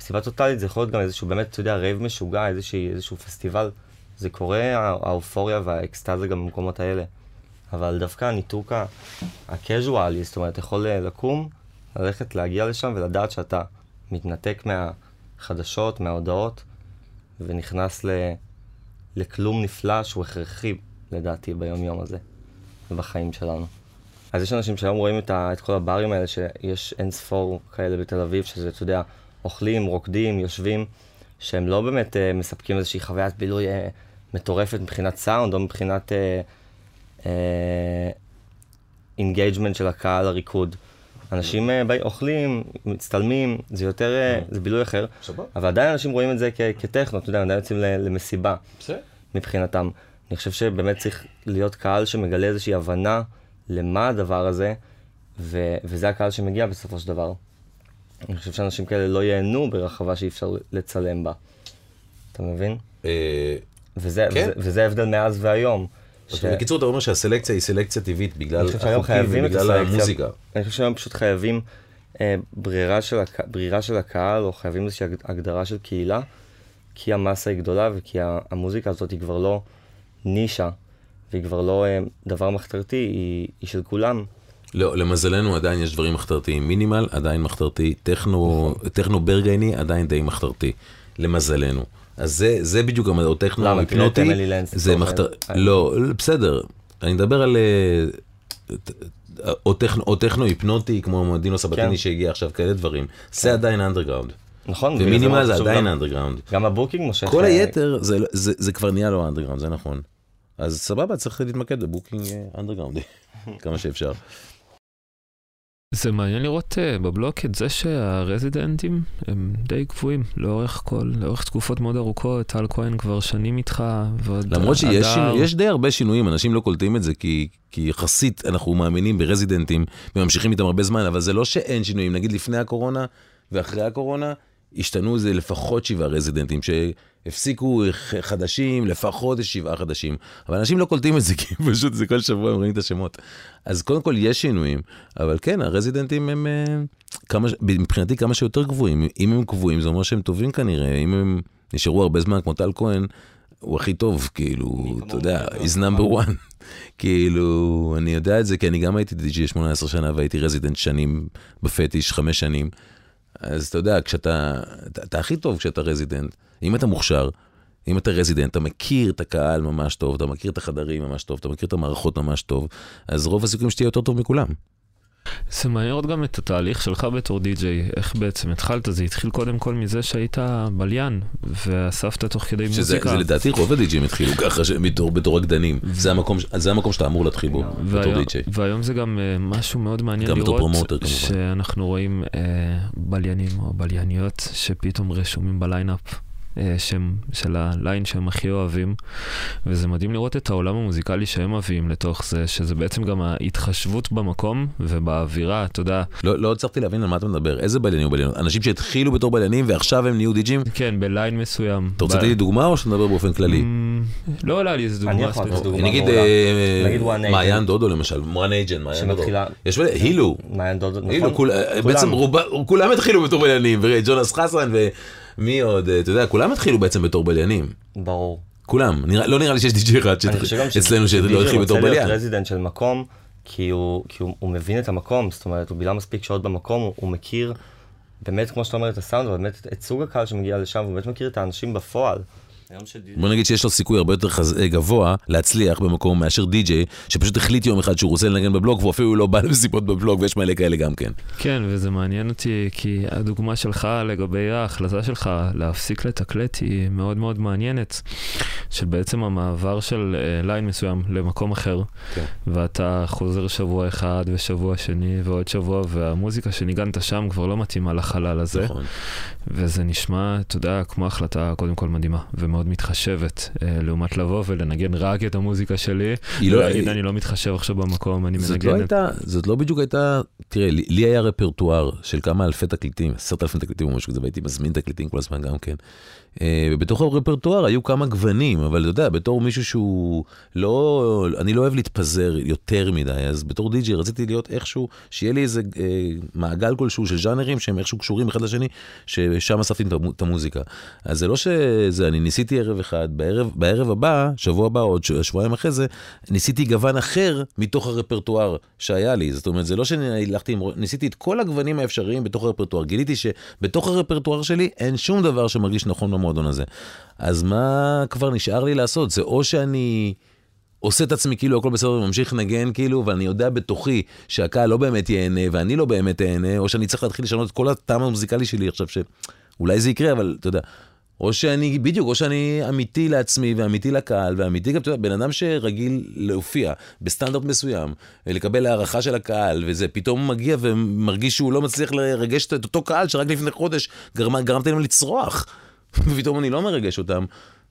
מסיבה טוטאלית זה יכול להיות גם איזשהו, באמת, אתה יודע, rave משוגע, איזשהו, איזשהו פסטיבל. זה קורה, הא- האופוריה והאקסטזה גם במקומות האלה. אבל דווקא הניתוק הקזואלי, זאת אומרת, יכול אה, לקום, ללכת, להגיע לשם ולדעת שאתה מתנתק מהחדשות, מההודעות, ונכנס ל... לכלום נפלא שהוא הכרחי, לדעתי, ביום-יום הזה, ובחיים שלנו. אז יש אנשים שהיום רואים את, ה... את כל הברים האלה, שיש אין ספור כאלה בתל אביב, שזה, אתה יודע, אוכלים, רוקדים, יושבים, שהם לא באמת uh, מספקים איזושהי חוויית בילוי uh, מטורפת מבחינת סאונד, או מבחינת engagement של הקהל הריקוד. אנשים uh, באים, אוכלים, מצטלמים, זה יותר, uh, זה בילוי אחר, סבבה. אבל עדיין אנשים רואים את זה כ- כטכנו, אתה יודע, עדיין יוצאים למסיבה. מבחינתם. אני חושב שבאמת צריך להיות קהל שמגלה איזושהי הבנה למה הדבר הזה, ו- וזה הקהל שמגיע בסופו של דבר. אני חושב שאנשים כאלה לא ייהנו ברחבה שאי אפשר לצלם בה. אתה מבין? אה, וזה, כן. וזה, וזה ההבדל מאז והיום. אז בקיצור, אתה אומר שהסלקציה היא סלקציה טבעית בגלל החוקים ובגלל. המוזיקה. אני חושב שהיום פשוט חייבים אה, ברירה, של הק... ברירה של הקהל, או חייבים איזושהי הג- הגדרה של קהילה, כי המסה היא גדולה וכי המוזיקה הזאת היא כבר לא נישה, והיא כבר לא אה, דבר מחתרתי, היא, היא של כולם. לא, למזלנו עדיין יש דברים מחתרתיים. מינימל עדיין מחתרתי, טכנו, טכנו ברגייני עדיין די מחתרתי. למזלנו. אז זה, זה בדיוק, המ- או טכנו למה? היפנוטי, לנס זה מחתר... לא, בסדר. אני מדבר על... אה, או טכנו, או טכנו היפנוטי, כמו דינו סבתיני כן. שהגיע עכשיו, כאלה דברים. זה עדיין אנדרגראונד. נכון? ומינימל זה עדיין גם- אנדרגראונד. גם הבוקינג מושך... כל אה, היתר, זה, זה, זה כבר נהיה לא אנדרגראונד, זה נכון. אז סבבה, צריך להתמקד בבוקינג אנדרגראונדי, כמה שאפשר. זה מעניין לראות uh, בבלוק את זה שהרזידנטים הם די קבועים לאורך כל, לאורך תקופות מאוד ארוכות, טל כהן כבר שנים איתך, ועוד למרות שיש. שינו, יש די הרבה שינויים, אנשים לא קולטים את זה, כי, כי יחסית אנחנו מאמינים ברזידנטים וממשיכים איתם הרבה זמן, אבל זה לא שאין שינויים. נגיד לפני הקורונה ואחרי הקורונה, השתנו איזה לפחות שבעה רזידנטים, שהפסיקו ח- חדשים, לפחות יש שבעה חדשים. אבל אנשים לא קולטים את זה, כי פשוט זה כל שבוע הם רואים את השמות. אז קודם כל יש שינויים, אבל כן, הרזידנטים הם, אה, כמה, מבחינתי כמה שיותר קבועים. אם הם קבועים, זה אומר שהם טובים כנראה. אם הם נשארו הרבה זמן כמו טל כהן, הוא הכי טוב, כאילו, אתה יודע, he's number one. כאילו, אני יודע את זה, כי אני גם הייתי די.ג'י 18 שנה והייתי רזידנט שנים בפטיש, חמש שנים. אז אתה יודע, כשאתה, אתה, אתה הכי טוב כשאתה רזידנט. אם אתה מוכשר, אם אתה רזידנט, אתה מכיר את הקהל ממש טוב, אתה מכיר את החדרים ממש טוב, אתה מכיר את המערכות ממש טוב, אז רוב הסיכויים שתהיה יותר טוב מכולם. זה מעניין לראות גם את התהליך שלך בתור די-ג'יי, איך בעצם התחלת, זה התחיל קודם כל מזה שהיית בליין, ואספת תוך כדי שזה מוזיקה. זה לדעתי רוב הדי.ג'ים התחילו ככה, ש- בתור, בתור רקדנים. זה המקום, זה המקום שאתה אמור להתחיל בו, בתור די.ג'יי. והיום זה גם uh, משהו מאוד מעניין לראות, promoter. שאנחנו רואים uh, בליינים או בלייניות שפתאום רשומים ב line-up. Uh, שהם, של הליין שהם הכי אוהבים, וזה מדהים לראות את העולם המוזיקלי שהם מביאים לתוך זה, שזה בעצם גם ההתחשבות במקום ובאווירה, אתה יודע, לא, לא הצלחתי להבין על מה אתה מדבר, איזה בליינים הוא בליינים? אנשים שהתחילו בתור בליינים ועכשיו הם נהיו די.ג'ים? כן, בליין מסוים. אתה רוצה לתת לי דוגמה או שאתה מדבר באופן כללי? Mm, לא עולה לי איזה אני דוגמה ספציפית. נגיד. אה, נגיד מעיין. דודו למשל, one agent, מעיין דודו. יש בליינים, הילו, מעיין דודו, הילו, נכון? כולם. בעצם כולם התחילו בתור בליינים, וג'ונס חסן ומי עוד, אה, אתה יודע, כולם התחילו בעצם בתור בליינים. ברור. כולם, לא נראה לי שיש די.ג'י אחד אני חושב גם שהתח- אצלנו שלא התחיל בתור רוצה להיות בליין. רזידנט של מקום, כי הוא, כי הוא, הוא מבין את המקום, זאת אומרת, הוא בילה מספיק שעות במקום, הוא, הוא מכיר באמת, כמו שאתה אומר, את הסאונד, אבל באמת את סוג הקהל שמגיע לשם, הוא באמת מכיר את האנשים בפועל. בוא נגיד שיש לו סיכוי הרבה יותר חז... אה, גבוה להצליח במקום מאשר די.ג'יי, שפשוט החליט יום אחד שהוא רוצה לנגן בבלוק, והוא אפילו לא בא למסיבות בבלוק, ויש מלא כאלה גם כן. כן, וזה מעניין אותי, כי הדוגמה שלך לגבי ההחלטה שלך להפסיק לתקלט היא מאוד מאוד מעניינת, של בעצם המעבר של אה, ליין מסוים למקום אחר, כן. ואתה חוזר שבוע אחד ושבוע שני ועוד שבוע, והמוזיקה שניגנת שם כבר לא מתאימה לחלל הזה, נכון. וזה נשמע, אתה יודע, כמו החלטה קודם כל מדהימה ומאוד מאוד מתחשבת, אה, לעומת לבוא ולנגן רק את המוזיקה שלי, היא לא- ולהגיד היא- אני לא מתחשב עכשיו במקום, אני זאת מנגן לא. הייתה, זאת לא בדיוק הייתה, תראה, לי, לי היה רפרטואר של כמה אלפי תקליטים, עשרת אלפים תקליטים או משהו כזה, והייתי מזמין תקליטים כל הזמן גם כן. אה, ובתוך הרפרטואר היו כמה גוונים, אבל אתה יודע, בתור מישהו שהוא לא, אני לא אוהב להתפזר יותר מדי, אז בתור די.ג'י רציתי להיות איכשהו, שיהיה לי איזה אה, מעגל כלשהו של ז'אנרים שהם איכשהו קשורים אחד לשני, ששם אספתי את המוזיקה. אז זה לא שזה, אני ניסיתי ערב אחד, בערב, בערב הבא, שבוע הבא, עוד שבועיים אחרי זה, ניסיתי גוון אחר מתוך הרפרטואר שהיה לי. זאת אומרת, זה לא שהלכתי. ניסיתי את כל הגוונים האפשריים בתוך הרפרטואר. גיליתי שבתוך הרפרטואר שלי אין שום דבר שמרגיש נכון במועדון הזה. אז מה כבר נשאר לי לעשות? זה או שאני... עושה את עצמי כאילו הכל בסדר וממשיך לנגן כאילו, ואני יודע בתוכי שהקהל לא באמת ייהנה ואני לא באמת אהנה, או שאני צריך להתחיל לשנות את כל הטעם המוזיקלי שלי עכשיו, שאולי זה יקרה, אבל אתה יודע, או שאני, בדיוק, או שאני אמיתי לעצמי ואמיתי לקהל, ואמיתי גם, אתה יודע, בן אדם שרגיל להופיע בסטנדרט מסוים, ולקבל הערכה של הקהל, וזה פתאום מגיע ומרגיש שהוא לא מצליח לרגש את אותו קהל שרק לפני חודש גרמ, גרמתי להם לצרוח, ופתאום אני לא מרגש אותם.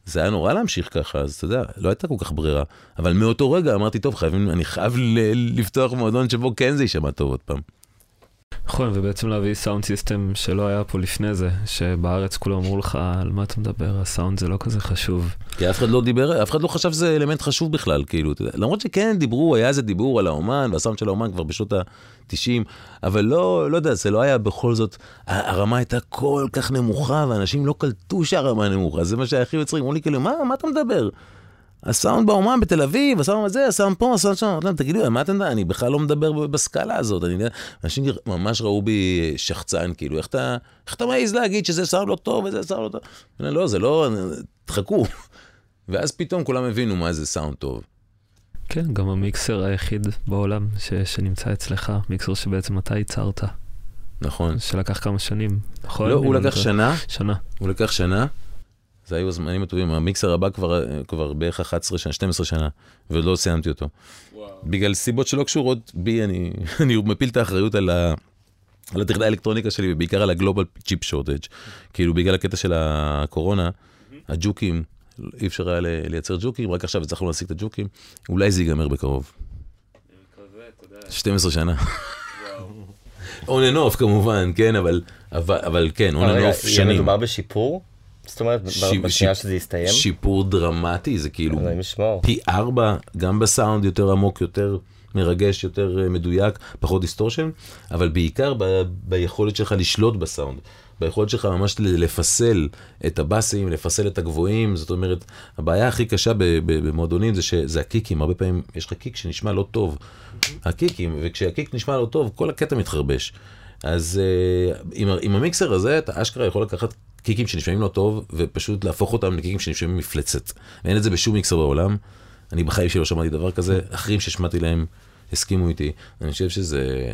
זה היה נורא להמשיך ככה, אז אתה יודע, לא הייתה כל כך ברירה. אבל מאותו רגע אמרתי, טוב, חייבים, אני חייב לפתוח מועדון שבו כן זה יישמע טוב עוד פעם. נכון, ובעצם להביא sound system שלא היה פה לפני זה, שבארץ כולם אמרו לך, על מה אתה מדבר, הסאונד זה לא כזה חשוב. כי אף אחד לא דיבר, אף אחד לא חשב שזה אלמנט חשוב בכלל, כאילו. למרות שכן דיברו, היה איזה דיבור על האומן, והסאונד של האומן כבר בשנות ה-90, אבל לא, לא יודע, זה לא היה בכל זאת, הרמה הייתה כל כך נמוכה, ואנשים לא קלטו שהרמה נמוכה, זה מה שהיה הכי יוצרים, אמרו לי כאילו, מה, מה אתה מדבר? הסאונד באומן בתל אביב, הסאונד הזה, הסאונד פה, הסאונד שם, אמרתי להם, תגידו, מה אתם יודעים? אני בכלל לא מדבר בסקאלה הזאת, אני אנשים ממש ראו בי שחצן, כאילו, איך אתה, איך אתה מעז להגיד שזה סאונד לא טוב וזה סאונד לא טוב? אני לא, זה לא, תחכו. ואז פתאום כולם הבינו מה זה סאונד טוב. כן, גם המיקסר היחיד בעולם ש, שנמצא אצלך, מיקסר שבעצם אתה ייצרת, נכון. שלקח כמה שנים, נכון? לא, הוא לקח לא- שנה, שנה. הוא לקח שנה. זה היו הזמנים הטובים, המיקסר הבא כבר, כבר בערך 11 שנה, 12 שנה, ועוד לא סיימתי אותו. בגלל סיבות שלא קשורות בי, אני, אני מפיל את האחריות על, ה, על הטכנאי האלקטרוניקה שלי, ובעיקר על הגלובל צ'יפ שורטג'. כאילו בגלל הקטע של הקורונה, הג'וקים, אי אפשר היה לייצר ג'וקים, רק עכשיו הצלחנו להשיג את הג'וקים, אולי זה ייגמר בקרוב. 12 שנה. און אנ אוף כמובן, כן, אבל, אבל, אבל כן, און אנ אוף יהיה שנים. מדובר בשיפור? זאת אומרת, בשנייה שזה יסתיים? שיפור דרמטי, זה כאילו. פי ארבע, גם בסאונד יותר עמוק, יותר מרגש, יותר אה, מדויק, פחות distortion, אבל בעיקר ב- ביכולת שלך לשלוט בסאונד. ביכולת שלך ממש לפסל את הבאסים, לפסל את הגבוהים, זאת אומרת, הבעיה הכי קשה במועדונים זה שזה ה kicks, הרבה פעמים יש לך kick שנשמע לא טוב. ה kicks, וכשה kick נשמע לא טוב, כל הקטע מתחרבש. אז uh, עם, עם המיקסר הזה, אתה אשכרה יכול לקחת kicks שנשמעים לא טוב, ופשוט להפוך אותם ל kicks שנשמעים מפלצת. ואין את זה בשום מיקסר בעולם. אני בחיים שלי לא שמעתי דבר כזה, אחרים ששמעתי להם הסכימו איתי. אני חושב שזה,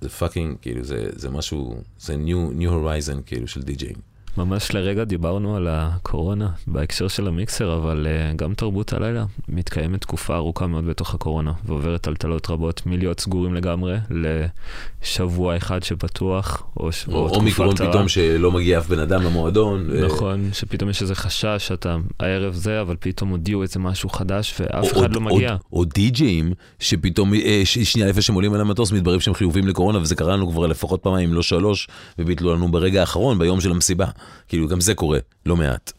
זה fucking, כאילו, זה, זה משהו, זה new, new horizon, כאילו, של DJing. ממש לרגע דיברנו על הקורונה בהקשר של המיקסר, אבל uh, גם תרבות הלילה מתקיימת תקופה ארוכה מאוד בתוך הקורונה, ועוברת טלטלות רבות מלהיות סגורים לגמרי לשבוע אחד שפתוח, או, ש... או תקופה קצרה. פתאום שלא מגיע אף בן אדם למועדון. ו- נכון, שפתאום יש איזה חשש שאתה הערב זה, אבל פתאום הודיעו איזה משהו חדש ואף או- אחד לא או- מגיע. או, או די-ג'אים, שפתאום אה, ש- שנייה לפני שהם עולים על המטוס, מתבררים שהם חיובים לקורונה, וזה קרה לנו כבר לפחות פעמיים, לא שלוש, וביטלו לנו ברגע האחרון, ביום של המסיבה. כאילו, גם זה קורה, לא מעט.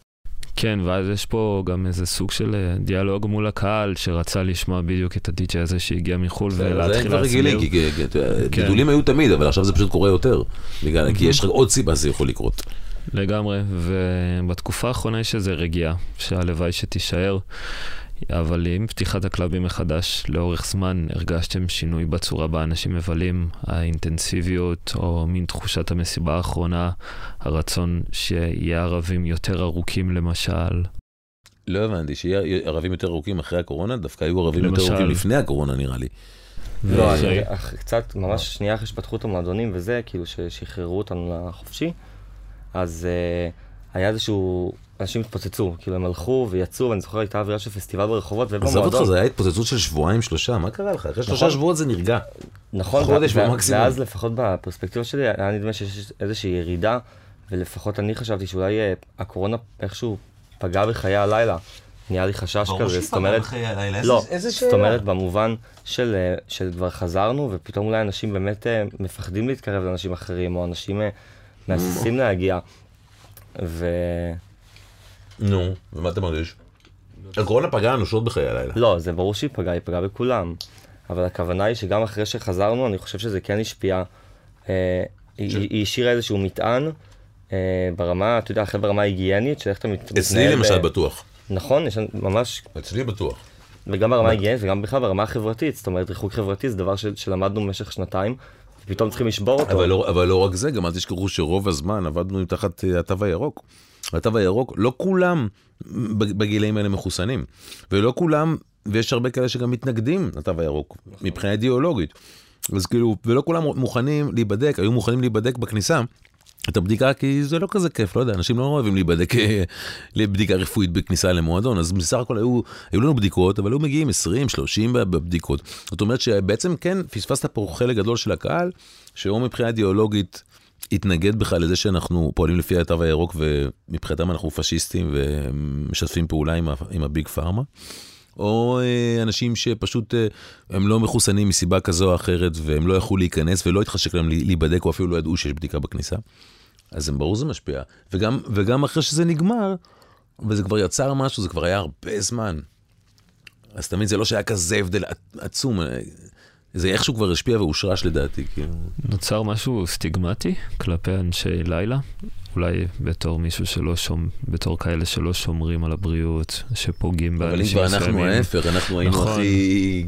כן, ואז יש פה גם איזה סוג של אה, דיאלוג מול הקהל, שרצה לשמוע בדיוק את הדי-ג'יי הזה שהגיע מחו"ל זה ולהתחיל כבר רגילים, כי כי- כי- כן. גידולים היו תמיד, אבל עכשיו זה פשוט קורה יותר. כי יש לך עוד סיבה שזה יכול לקרות. לגמרי, ובתקופה האחרונה יש איזו רגיעה, שהלוואי שתישאר, אבל עם פתיחת הקלאבים מחדש, לאורך זמן הרגשתם שינוי בצורה בה אנשים מבלים, האינטנסיביות, או מין תחושת המסיבה האחרונה, הרצון שיהיה ערבים יותר ארוכים למשל. לא הבנתי, שיהיה ערבים יותר ארוכים אחרי הקורונה, דווקא היו ערבים יותר למשל. ארוכים לפני הקורונה נראה לי. לא, אני- אח- קצת, ממש שנייה אחרי שפתחו את המועדונים וזה, כאילו ששחררו אותנו לחופשי, אז אה, היה איזשהו, אנשים התפוצצו, כאילו הם הלכו ויצאו, ואני זוכר הייתה אווירה של פסטיבל ברחובות, עזוב אותך, ובמועדון, זה היה התפוצצות של שבועיים, שלושה, מה קרה לך? אחרי שלושה נכון. שבועות זה נרגע. נכון, חודש במקסימום. ואז לפחות בפרספקטיבה שלי, היה נדמה שיש איזושהי ירידה, ולפחות אני חשבתי שאולי אה, הקורונה איכשהו פגע בחיי הלילה. נהיה לי חשש כזה, זאת אומרת, לא, זאת אומרת במובן של, אה, של כבר חזרנו, ופתאום אולי אנשים באמת אה, מפחדים להתקרב לאנשים אחרים, או אנשים מהססים להגיע, ו... נו, ומה אתה מרגיש? הקורונה פגעה אנושות בחיי הלילה. לא, זה ברור שהיא פגעה, היא פגעה בכולם. אבל הכוונה היא שגם אחרי שחזרנו, אני חושב שזה כן השפיע. אה, היא, היא השאירה איזשהו מטען אה, ברמה, אתה יודע, אחרי ברמה היגיינית, של איך אתה מתנהל. אצלי למשל בטוח. נכון, יש ממש... אצלי בטוח. וגם ברמה ההיגיינית וגם בכלל ברמה החברתית, זאת אומרת, ריחוק חברתי זה דבר של, שלמדנו במשך שנתיים, ופתאום צריכים לשבור אותו. אבל לא, אבל לא רק זה, גם אל תשכחו שרוב הזמן עבדנו תחת אה, התו הירוק. התו הירוק, לא כולם בגילאים האלה מחוסנים, ולא כולם, ויש הרבה כאלה שגם מתנגדים לתו הירוק, מבחינה אידיאולוגית. אז כאילו, ולא כולם מוכנים להיבדק, היו מוכנים להיבדק בכניסה. את הבדיקה כי זה לא כזה כיף, לא יודע, אנשים לא אוהבים להיבדק לבדיקה רפואית בכניסה למועדון, אז בסך הכל היו, היו לנו בדיקות, אבל היו מגיעים 20, 30 בבדיקות. זאת אומרת שבעצם כן, פספסת פה חלק גדול של הקהל, שהוא מבחינה אידיאולוגית התנגד בכלל לזה שאנחנו פועלים לפי התו הירוק ומבחינתם אנחנו פשיסטים ומשתפים פעולה עם, עם הביג פארמה. או אה, אנשים שפשוט אה, הם לא מחוסנים מסיבה כזו או אחרת והם לא יכלו להיכנס ולא התחשק להם להיבדק או אפילו לא ידעו שיש בדיקה בכניסה. אז הם ברור זה משפיע. וגם, וגם אחרי שזה נגמר, וזה כבר יצר משהו, זה כבר היה הרבה זמן. אז תמיד זה לא שהיה כזה הבדל עצום. זה איכשהו כבר השפיע והושרש לדעתי. כאילו. נוצר משהו סטיגמטי כלפי אנשי לילה? אולי בתור מישהו שלא שומר, בתור כאלה שלא שומרים על הבריאות, שפוגעים באנשים מסוימים. אבל אם כבר אנחנו ההפך, אנחנו היינו נכון, הכי...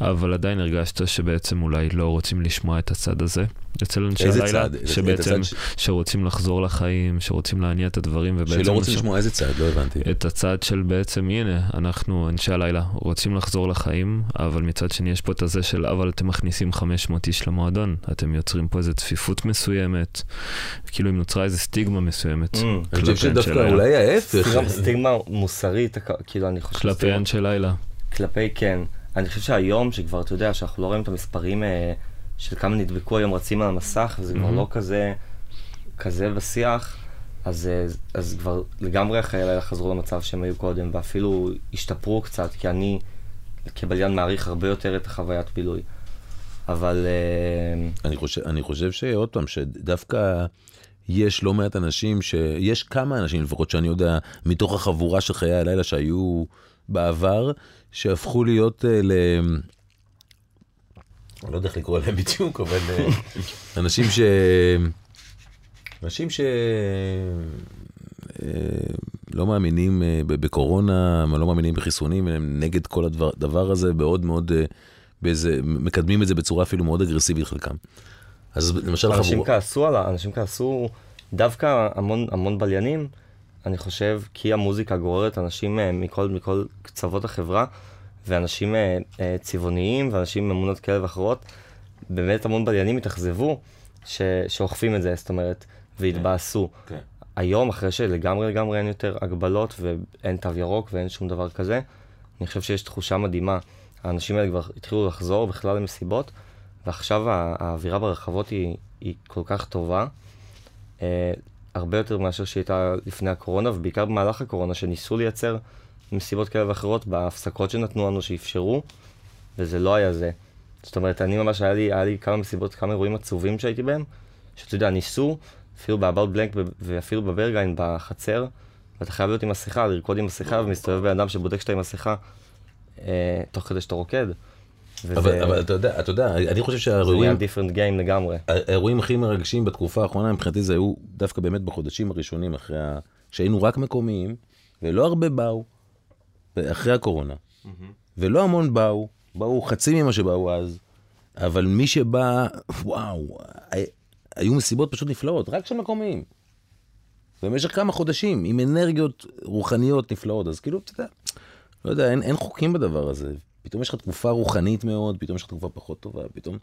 אבל עדיין הרגשת שבעצם אולי לא רוצים לשמוע את הצד הזה. אצל אנשי הלילה, שבעצם, ש... שרוצים לחזור לחיים, שרוצים להניע את הדברים, ובעצם... שלא רוצים לשמוע איזה צד, לא הבנתי. את הצד של בעצם, הנה, אנחנו, אנשי הלילה, רוצים לחזור לחיים, אבל מצד שני יש פה את הזה של, אבל אתם מכניסים 500 איש למועדון, אתם יוצרים פה איזו צפיפות מסוימת, כאילו אם נוצרה איזו סטיגמה מסוימת. Mm. אני חושב שדווקא אולי ההפך. סטיגמה מוסרית, כאילו, אני חושב... כלפי אנשי לילה. כלפי, כן. אני חושב שהיום, שכבר, אתה יודע, שאנחנו לא רואים את המספרים... אה, של כמה נדבקו היום רצים על המסך, וזה כבר לא כזה, כזה בשיח, אז, אה, אז כבר לגמרי החיי לילה חזרו למצב שהם היו קודם, ואפילו השתפרו קצת, כי אני כבליין מעריך הרבה יותר את החוויית בילוי. אבל... אה, אני חושב, אני חושב שעוד פעם, שדווקא יש לא מעט אנשים, שיש כמה אנשים לפחות שאני יודע, מתוך החבורה של חיי הלילה שהיו בעבר, שהפכו להיות uh, ל... אני לא יודע איך לקרוא להם בדיוק, אבל אה, אנשים ש... אנשים ש... אה, לא מאמינים בקורונה, לא מאמינים בחיסונים, הם נגד כל הדבר הזה, מאוד מאוד, באיזה, מקדמים את זה בצורה אפילו מאוד אגרסיבית חלקם. אז למשל אנשים חבור... כעסו על אנשים כעסו, דווקא המון, המון בליינים, אני חושב, כי המוזיקה גוררת אנשים מכל, מכל קצוות החברה. ואנשים אה, אה, צבעוניים ואנשים עם אמונות כאלה ואחרות, באמת המון בליינים התאכזבו ש, שאוכפים את זה, זאת אומרת, והתבאסו. Okay. כן. היום, אחרי שלגמרי לגמרי אין יותר הגבלות ואין תו ירוק ואין שום דבר כזה, אני חושב שיש תחושה מדהימה. האנשים האלה כבר התחילו לחזור בכלל למסיבות, ועכשיו האווירה ברחבות היא, היא כל כך טובה, אה, הרבה יותר מאשר שהיא הייתה לפני הקורונה, ובעיקר במהלך הקורונה, שניסו לייצר מסיבות כאלה ואחרות, בהפסקות שנתנו לנו, שאפשרו, וזה לא היה זה. זאת אומרת, אני ממש, היה לי, היה לי כמה מסיבות, כמה אירועים עצובים שהייתי בהם, שאתה יודע, ניסו, אפילו באבאוט בלנק ואפילו בברגיין, בחצר, ואתה חייב להיות עם מסכה, לרקוד עם מסכה, ומסתובב בן אדם שבודק שאתה עם מסכה, אה, תוך כדי שאתה רוקד. וזה... אבל, אבל אתה יודע, אתה יודע, אני חושב שהאירועים... זה היה גיים לגמרי. האירועים הכי מרגשים בתקופה האחרונה מבחינתי זה היו דווקא באמת בחודשים הראשונים אחרי ה... שהיינו רק מקומיים, ולא הרבה באו, אחרי הקורונה. Mm-hmm. ולא המון באו, באו חצי ממה שבאו אז, אבל מי שבא, וואו, היו מסיבות פשוט נפלאות, רק של מקומיים. במשך כמה חודשים, עם אנרגיות רוחניות נפלאות, אז כאילו, אתה יודע, לא יודע, אין, אין חוקים בדבר הזה. פתאום יש לך תקופה רוחנית מאוד, פתאום יש לך תקופה פחות טובה, פתאום...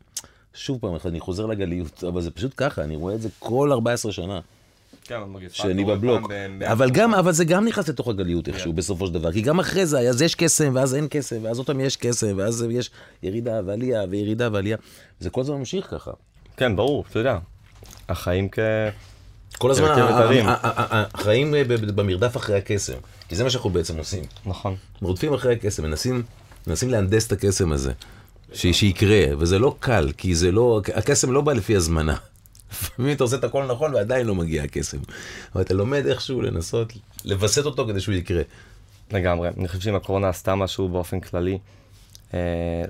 שוב פעם, אני חוזר לגליות, אבל זה פשוט ככה, אני רואה את זה כל 14 שנה. כן, שאני בבלוק. אבל גם, אבל זה גם נכנס לתוך הגליות איכשהו כן. בסופו של דבר, כי גם אחרי זה, אז יש קסם, ואז אין קסם, ואז עוד פעם יש קסם, ואז יש ירידה ועלייה, וירידה ועלייה. זה כל הזמן ממשיך ככה. כן, ברור, אתה יודע. החיים כ... כל הזמן החיים במרדף אחרי הקסם, כי זה מה שאנחנו בעצם עושים. נכון. רודפים אחרי הקסם, מנסים, מנסים להנדס את הקסם הזה, ש- שיקרה, וזה לא קל, כי זה לא, הקסם לא בא לפי הזמנה. לפעמים אתה עושה את הכל נכון ועדיין לא מגיע הקסם. אבל אתה לומד איכשהו לנסות לווסת אותו כדי שהוא יקרה. לגמרי. אני חושב שאם הקורונה עשתה משהו באופן כללי אה,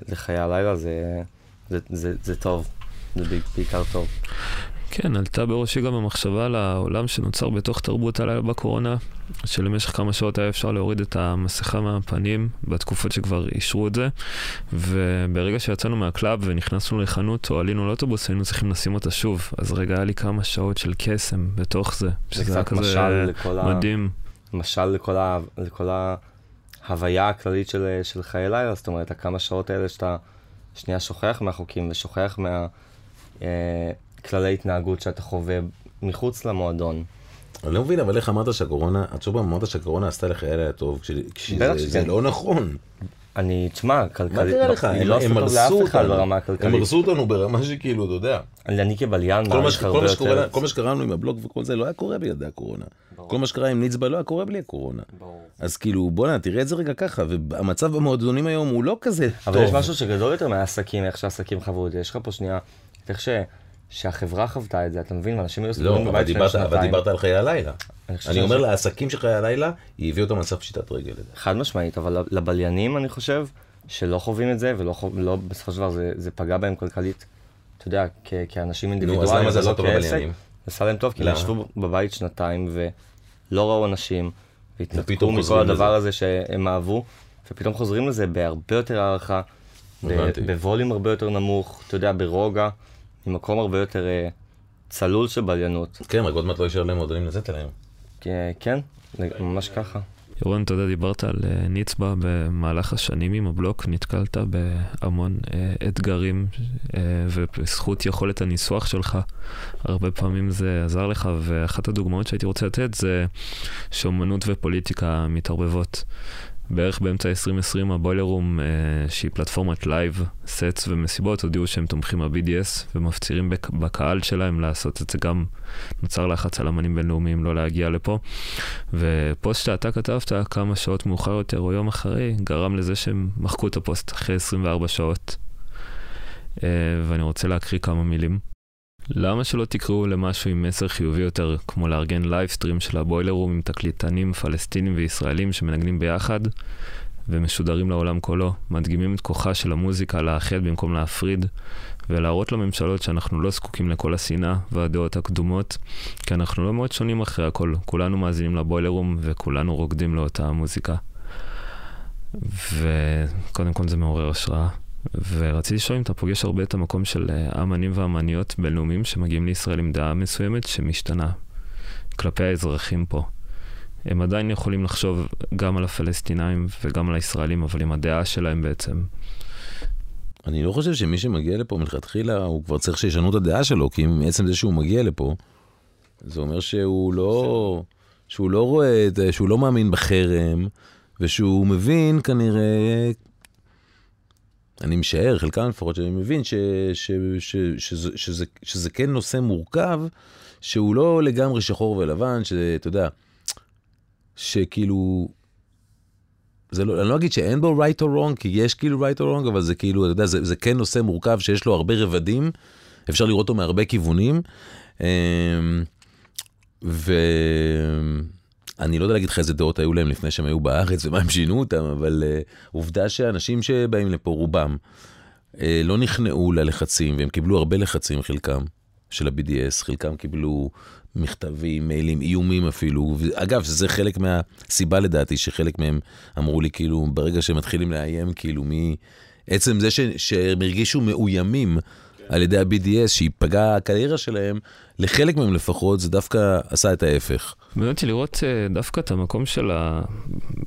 לחיי הלילה, זה, זה, זה, זה טוב. זה בעיק- בעיקר טוב. כן, עלתה בראשי גם המחשבה על העולם שנוצר בתוך תרבות הלילה בקורונה, שלמשך כמה שעות היה אפשר להוריד את המסכה מהפנים בתקופות שכבר אישרו את זה, וברגע שיצאנו מה club ונכנסנו לחנות או עלינו לאוטובוס, היינו צריכים לשים אותה שוב. אז רגע, היה לי כמה שעות של קסם בתוך זה, זה שזה היה כזה לכל ה... מדהים. משל לכל, ה... לכל ההוויה הכללית של, של חיי לילה, זאת אומרת, הכמה שעות האלה שאתה שנייה שוכח מהחוקים ושוכח מהכללי התנהגות שאתה חווה מחוץ למועדון. אני לא מבין, אבל איך אמרת שהקורונה, את שוב אמרת שהקורונה עשתה לך לילה טוב, כשזה. לא נכון. אני, תשמע, כלכלית, מה קרה לך? הם- לא הם הרסו אותנו. הם. הרסו אותנו ברמה שכאילו, אתה יודע. אני כבליין כל מה מעריך ש- כל הרבה מה שקורה- יותר. כל מה שקרה לנו עם הבלוג וכל זה לא היה קורה בלעדי הקורונה. כל מה שקרה עם ניצבה לא היה קורה בלי הקורונה. אז כאילו, בואנה, תראה את זה רגע ככה, והמצב במועדונים היום הוא לא כזה טוב. אבל יש משהו שגדול יותר מהעסקים, איך שהעסקים חוו את זה. יש לך פה שנייה, איך ש... שהחברה חוותה את זה, אתה מבין? אנשים היו לא, סגורים אבל בבית שלהם דיברת, אבל שנתיים. דיברת על חיי הלילה. אני אני אומר שזה- לעסקים של חיי הלילה, היא הביאה אותם למצב פשיטת רגל. חד משמעית, אבל לבליינים אני חושב, שלא חווים את זה, ולא חו- לא, בסופו של דבר זה, זה פגע בהם כלכלית, אתה יודע, כ- כאנשים נו, אינדיבידואליים, אז למה זה עשה טוב כעסק. עשה להם טוב, כי הם? ישבו בבית שנתיים ולא ראו אנשים, והתנתקו מכל הדבר לזה. הזה שהם אהבו, ופתאום חוזרים לזה בהרבה יותר הערכה. בווליום הרבה יותר נמוך, אתה יודע, ברוגע, ממקום הרבה יותר אה, צלול של בליינות. כן, רק עוד מעט לא יישאר להם מועדונים לצאת אליהם. כן, ממש ככה. ירון, אתה יודע, דיברת על אה, ניצבה במהלך השנים עם הבלוק, נתקלת בהמון אה, אתגרים, ובזכות יכולת הניסוח שלך, הרבה פעמים זה עזר לך, ואחת הדוגמאות שהייתי רוצה לתת זה שאומנות ופוליטיקה מתערבבות. בערך באמצע 2020 ה Boiler Room, אה, שהיא פלטפורמת live sets ומסיבות, הודיעו שהם תומכים ב-BDS ומפצירים בק- בקהל שלהם לעשות את זה גם. נוצר לחץ על אמנים בינלאומיים לא להגיע לפה. ופוסט שאתה כתבת כמה שעות מאוחר יותר או יום אחרי, גרם לזה שהם מחקו את הפוסט אחרי 24 שעות. אה, ואני רוצה להקריא כמה מילים. למה שלא תקראו למשהו עם מסר חיובי יותר, כמו לארגן live stream של ה Boiler Room עם תקליטנים פלסטינים וישראלים שמנגנים ביחד ומשודרים לעולם כולו, מדגימים את כוחה של המוזיקה לאחד במקום להפריד, ולהראות לממשלות שאנחנו לא זקוקים לכל השנאה והדעות הקדומות, כי אנחנו לא מאוד שונים אחרי הכל, כולנו מאזינים ל Boiler Room וכולנו רוקדים לאותה המוזיקה. וקודם כל זה מעורר השראה. ורציתי לשאול אם אתה פוגש הרבה את המקום של אה, אמנים ואמניות בינלאומיים שמגיעים לישראל עם דעה מסוימת שמשתנה כלפי האזרחים פה. הם עדיין יכולים לחשוב גם על הפלסטינאים וגם על הישראלים, אבל עם הדעה שלהם בעצם. אני לא חושב שמי שמגיע לפה מלכתחילה, הוא כבר צריך שישנו את הדעה שלו, כי מעצם זה שהוא מגיע לפה, זה אומר שהוא לא, שהוא לא רואה, שהוא לא מאמין בחרם, ושהוא מבין כנראה, אני משער, חלקם לפחות, שאני מבין ש, ש, ש, שזה, שזה, שזה כן נושא מורכב, שהוא לא לגמרי שחור ולבן, שאתה יודע, שכאילו, זה לא, אני לא אגיד שאין בו right or wrong, כי יש כאילו right or wrong, אבל זה כאילו, אתה יודע, זה, זה כן נושא מורכב שיש לו הרבה רבדים, אפשר לראות אותו מהרבה כיוונים. אמ, ואני לא יודע להגיד לך איזה דעות היו להם לפני שהם היו בארץ ומה הם שינו אותם, אבל uh, עובדה שאנשים שבאים לפה, רובם, uh, לא נכנעו ללחצים, והם קיבלו הרבה לחצים, חלקם, של ה-BDS, חלקם קיבלו מכתבים, מיילים, איומים אפילו. אגב, זה חלק מהסיבה לדעתי, שחלק מהם אמרו לי, כאילו, ברגע שהם מתחילים לאיים, כאילו, מי... עצם זה ש... שהם הרגישו מאוימים על ידי ה-BDS, שהיפגעה הקריירה שלהם, לחלק מהם לפחות, זה דווקא עשה את ההפך. מעניין אותי לראות אה, דווקא את המקום של ה...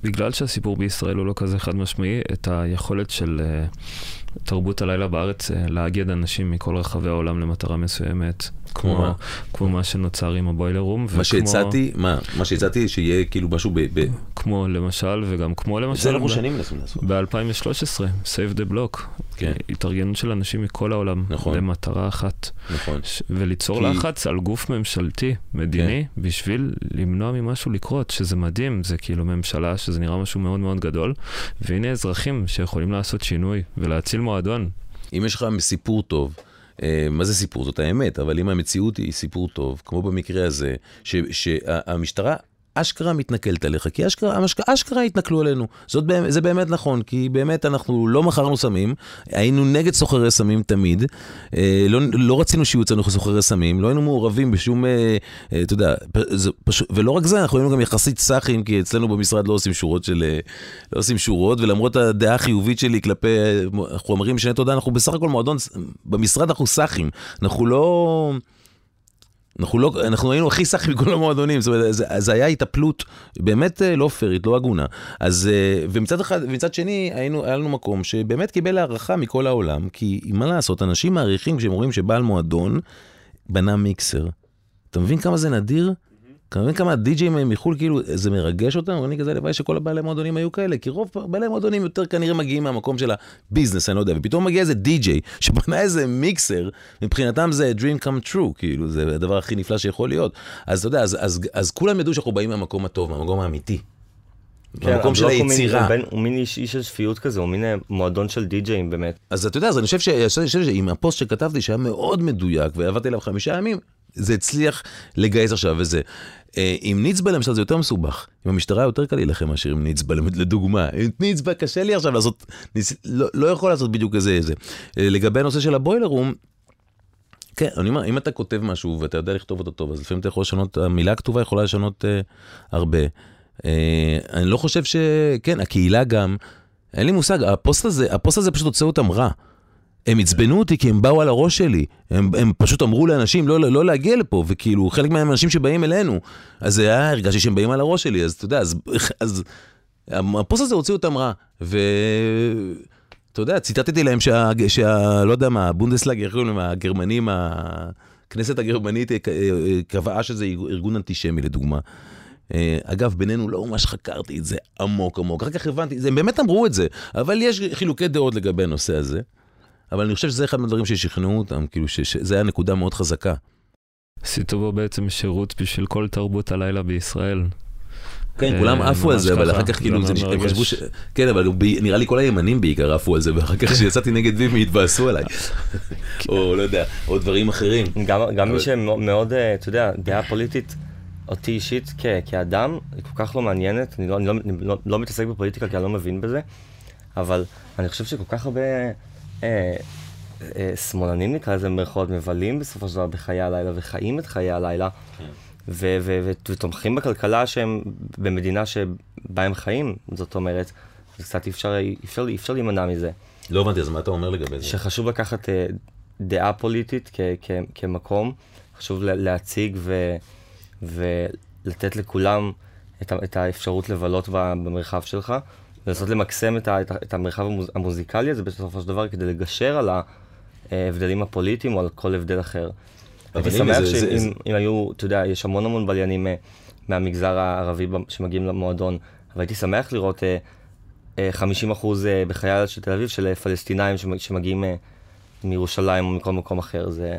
בגלל שהסיפור בישראל הוא לא כזה חד משמעי, את היכולת של אה, תרבות הלילה בארץ אה, לאגד אנשים מכל רחבי העולם למטרה מסוימת. כמו, מה? כמו מה שנוצר עם הבוילר רום. מה שהצעתי, מה? מה שהצעתי שיהיה כאילו משהו ב... ב- כמו למשל, וגם כמו למשל... זה אנחנו שנים מנסים לעשות. ב-2013, Save the Block, כן, התארגנות של אנשים מכל העולם, נכון. למטרה אחת, נכון. ש- וליצור כי- לחץ על גוף ממשלתי, מדיני, בשביל למנוע ממשהו לקרות, שזה מדהים, זה כאילו ממשלה, שזה נראה משהו מאוד מאוד גדול, והנה אזרחים שיכולים לעשות שינוי ולהציל מועדון. אם יש לך סיפור טוב, מה זה סיפור? זאת האמת, אבל אם המציאות היא סיפור טוב, כמו במקרה הזה, שהמשטרה אשכרה מתנכלת עליך, כי אשכרה, המשק- אשכרה התנכלו עלינו. זאת, זה באמת נכון, כי באמת אנחנו לא מכרנו סמים, היינו נגד סוחרי סמים תמיד, אה, לא, לא רצינו שיהיו אצלנו סוחרי סמים, לא היינו מעורבים בשום, אה, אה, אתה יודע, זה פשוט, ולא רק זה, אנחנו היינו גם יחסית סאחים, כי אצלנו במשרד לא עושים שורות של, אה, לא עושים שורות, ולמרות הדעה החיובית שלי כלפי אה, חומרים משני תודעה, אנחנו בסך הכל מועדון, במשרד אנחנו סאחים, אנחנו לא... אנחנו לא, אנחנו היינו הכי סאחים מכל המועדונים, זאת אומרת, זה, זה היה התאפלות באמת אה, לא פיירית, לא הגונה. אז, אה, ומצד אחד, ומצד שני, היינו, היה לנו מקום שבאמת קיבל הערכה מכל העולם, כי מה לעשות, אנשים מעריכים כשהם רואים שבעל מועדון בנה מיקסר. אתה מבין כמה זה נדיר? אתה מבין כמה הדי-ג'ים מחו"ל, כאילו, זה מרגש אותם? אני כזה הלוואי שכל הבעלי מועדונים היו כאלה, כי רוב בעלי מועדונים יותר כנראה מגיעים מהמקום של הביזנס, אני לא יודע, ופתאום מגיע איזה די-ג'יי שבנה איזה מיקסר, מבחינתם זה dream come true, כאילו, זה הדבר הכי נפלא שיכול להיות. אז אתה יודע, אז, אז, אז כולם ידעו שאנחנו באים מהמקום הטוב, מהמקום האמיתי. כן, מהמקום של הוא מין- היצירה. הוא בין- הוא מין איש איש של שפיות כזה, הוא מין אה, מועדון של די-ג'אים באמת. אז אתה יודע, אז אני חושב ש- אני חושב שעם הפוסט שכתבתי, שהיה מאוד מדויק, ועבדתי עליו חמישה ימים, זה הצליח לגייס עכשיו וזה. אה, עם ניצבה למשל זה יותר מסובך. עם המשטרה יותר קל להילחם מאשר עם ניצבה, לדוגמה. עם ניצבה קשה לי עכשיו לעשות, ניס, לא, לא יכול לעשות בדיוק איזה איזה. אה, לגבי הנושא של הבוילר רום, כן, אני אומר, אם אתה כותב משהו ואתה יודע לכתוב אותו טוב, אז לפעמים אתה יכול לשנות, המילה הכתובה יכולה לשנות אה, הרבה. אה, אני לא חושב ש... כן, הקהילה גם, אין לי מושג, הפוסט הזה, הפוסט הזה פשוט הוצא אותם רע. הם עצבנו אותי כי הם באו על הראש שלי. הם, הם פשוט אמרו לאנשים לא, לא להגיע לפה, וכאילו חלק מהם אנשים שבאים אלינו. אז זה היה, הרגשתי שהם באים על הראש שלי, אז אתה יודע, אז, אז הפוסט הזה הוציא אותם רע. ואתה יודע, ציטטתי להם שה... שה... לא יודע מה, הבונדסטאג, איך קוראים להם, הגרמנים, הכנסת הגרמנית אה, אה, קבעה שזה ארגון אנטישמי לדוגמה. אה, אגב, בינינו לא ממש חקרתי את זה עמוק עמוק, אחר כך הבנתי, הם באמת אמרו את זה, אבל יש חילוקי דעות לגבי הנושא הזה. אבל אני חושב שזה אחד מהדברים ששכנעו אותם, כאילו שזה היה נקודה מאוד חזקה. עשית בו בעצם שירות בשביל כל תרבות הלילה בישראל. כן, אה, כולם עפו על זה, אבל. אחר כך כאילו, נש- הם. חשבו ש... כן, אבל נראה לי כל הימנים בעיקר עפו על זה, ואחר כך כשיצאתי נגד ביבי התבאסו עליי. או לא יודע, או דברים אחרים. גם, מי שמאוד, אה, אתה יודע, דעה פוליטית, אותי אישית כאדם, היא כל כך לא מעניינת, אני לא, אני לא, לא, לא מתעסק בפוליטיקה כי אני לא מבין בזה, אבל אני חושב שכל כך הרבה שמאלנים נקרא לזה במרכאות, מבלים בסופו של דבר בחיי הלילה וחיים את חיי הלילה, ו- ותומכים בכלכלה שהם במדינה שבה הם חיים, זאת אומרת, אז קצת אי אפשר, להימנע מזה. לא הבנתי, אז מה אתה אומר לגבי זה? שחשוב לקחת אה, דעה פוליטית כ- כ- כמקום, חשוב לה- להציג ו- ולתת לכולם את, האפשרות לבלות במרחב שלך, ולנסות למקסם את, ה- את, את המרחב המוז, המוזיקלי הזה בסופו של דבר כדי לגשר על ההבדלים הפוליטיים או על כל הבדל אחר. הייתי שמח זה- זה- שאם זה- אם היו, אתה יודע, יש המון המון בליינים אה, מהמגזר הערבי שמגיעים למועדון, אבל הייתי שמח לראות אה, אה, 50 אחוז אה, בחיי של תל אביב של אה, פלסטינאים שמ- שמגיעים אה, מירושלים או מכל מקום אחר, זה,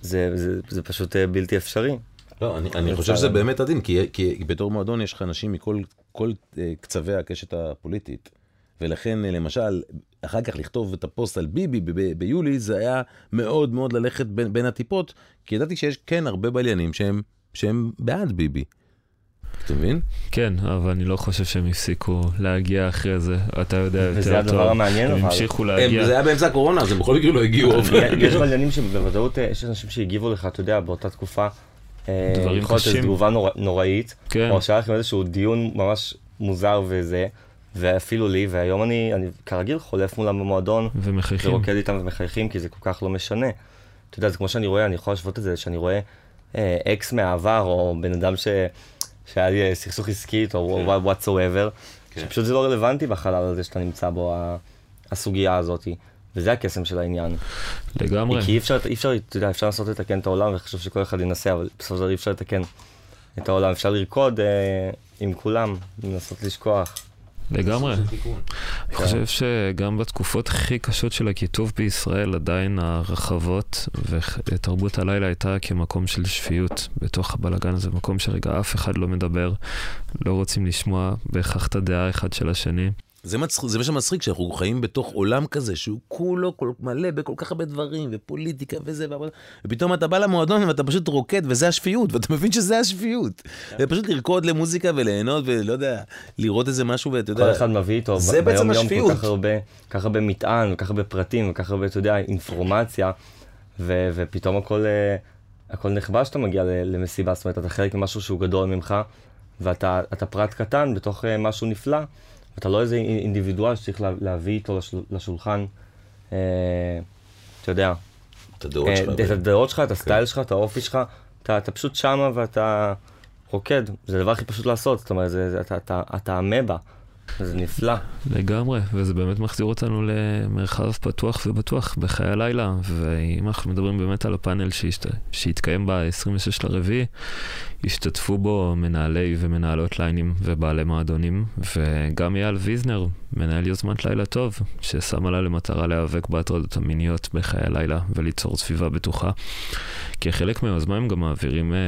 זה, זה, זה פשוט אה, בלתי אפשרי. לא, אני, אני חושב שזה. באמת עדין, כי, כי בתור מועדון יש לך אנשים מכל כל, אה, קצווי הקשת הפוליטית. ולכן, אה, למשל, אחר כך לכתוב את הפוסט על ביבי ב- ב- ביולי, זה היה מאוד מאוד ללכת בין, בין הטיפות, כי ידעתי שיש כן הרבה בליינים שהם, שהם בעד ביבי. אתה מבין? כן, אבל אני לא חושב שהם הפסיקו להגיע אחרי זה. אתה יודע יותר טוב. וזה הדבר המעניין, הם אבל. המשיכו הם, להגיע. זה היה באמצע הקורונה, אז הם בכל מקרה לא הגיעו. יש בליינים שבוודאות, אה, יש אנשים שהגיבו לך, אתה יודע, באותה תקופה, יכול להיות איזו קשים. תגובה נור, נוראית, כן. או שהיה לכם איזשהו דיון ממש מוזר וזה, ואפילו לי, והיום אני, אני כרגיל חולף מולם במועדון, ומחייכים. ורוקד איתם ומחייכים, כי זה כל כך לא משנה. אתה יודע, זה כמו שאני רואה, אני יכול להשוות את זה, שאני רואה אה, אקס מהעבר, או בן אדם ש... שהיה לי אה, סכסוך עסקי איתו, כן. או whatsoever, כן. שפשוט זה לא רלוונטי בחלל הזה שאתה נמצא בו, הסוגיה הזאת. וזה הקסם של העניין. לגמרי. כי אי אפשר, אי אפשר, אתה יודע, אפשר לנסות לתקן את העולם וחשוב שכל אחד ינסה, אבל בסופו של דבר אי אפשר לתקן את העולם. אפשר לרקוד אה, עם כולם, לנסות לשכוח. לגמרי. אני חושב שגם בתקופות הכי קשות של הכיתוב בישראל, עדיין הרחבות ותרבות הלילה הייתה כמקום של שפיות בתוך הבלגן הזה, מקום שרגע אף אחד לא מדבר, לא רוצים לשמוע בהכרח את הדעה אחד של השני. זה, מצח... זה מה שמצחיק, שאנחנו חיים בתוך עולם כזה, שהוא כולו כל... מלא בכל כך הרבה דברים, ופוליטיקה וזה, ועבודה, ופתאום אתה בא למועדון ואתה פשוט רוקד, וזה השפיות, ואתה מבין שזה השפיות. זה פשוט לרקוד למוזיקה וליהנות, ולא יודע, לראות איזה משהו, ואתה יודע... כל אחד מביא איתו זה בעצם השפיות. כל כך הרבה, כך הרבה מטען, כל כך הרבה פרטים, וכל כך הרבה, אתה יודע, אינפורמציה, ו... ופתאום הכל, אה, הכל נכבש שאתה מגיע למסיבה, זאת אומרת, אתה חלק ממשהו שהוא גדול ממך, ואתה פרט קטן בתוך אה, משהו נפלא. אתה לא איזה אינדיבידואל שצריך להביא איתו לשולחן, אה, אתה יודע, את הדעות שלך. את הדעות שלך, את הסטייל שלך, את האופי שלך, אתה פשוט שמה ואתה רוקד, זה הדבר הכי פשוט לעשות, זאת אומרת, אתה אמבה. זה נפלא. לגמרי, וזה באמת מחזיר אותנו למרחב פתוח ובטוח בחיי הלילה. ואם אנחנו מדברים באמת על הפאנל שהשת... שהתקיים ב-26 לרביעי, השתתפו בו מנהלי ומנהלות ליינים ובעלי מועדונים, וגם אייל ויזנר, מנהל יוזמת לילה טוב, ששמה לה למטרה להיאבק בהטרדות המיניות בחיי הלילה וליצור סביבה בטוחה. כחלק מהיוזמה הם גם מעבירים אה,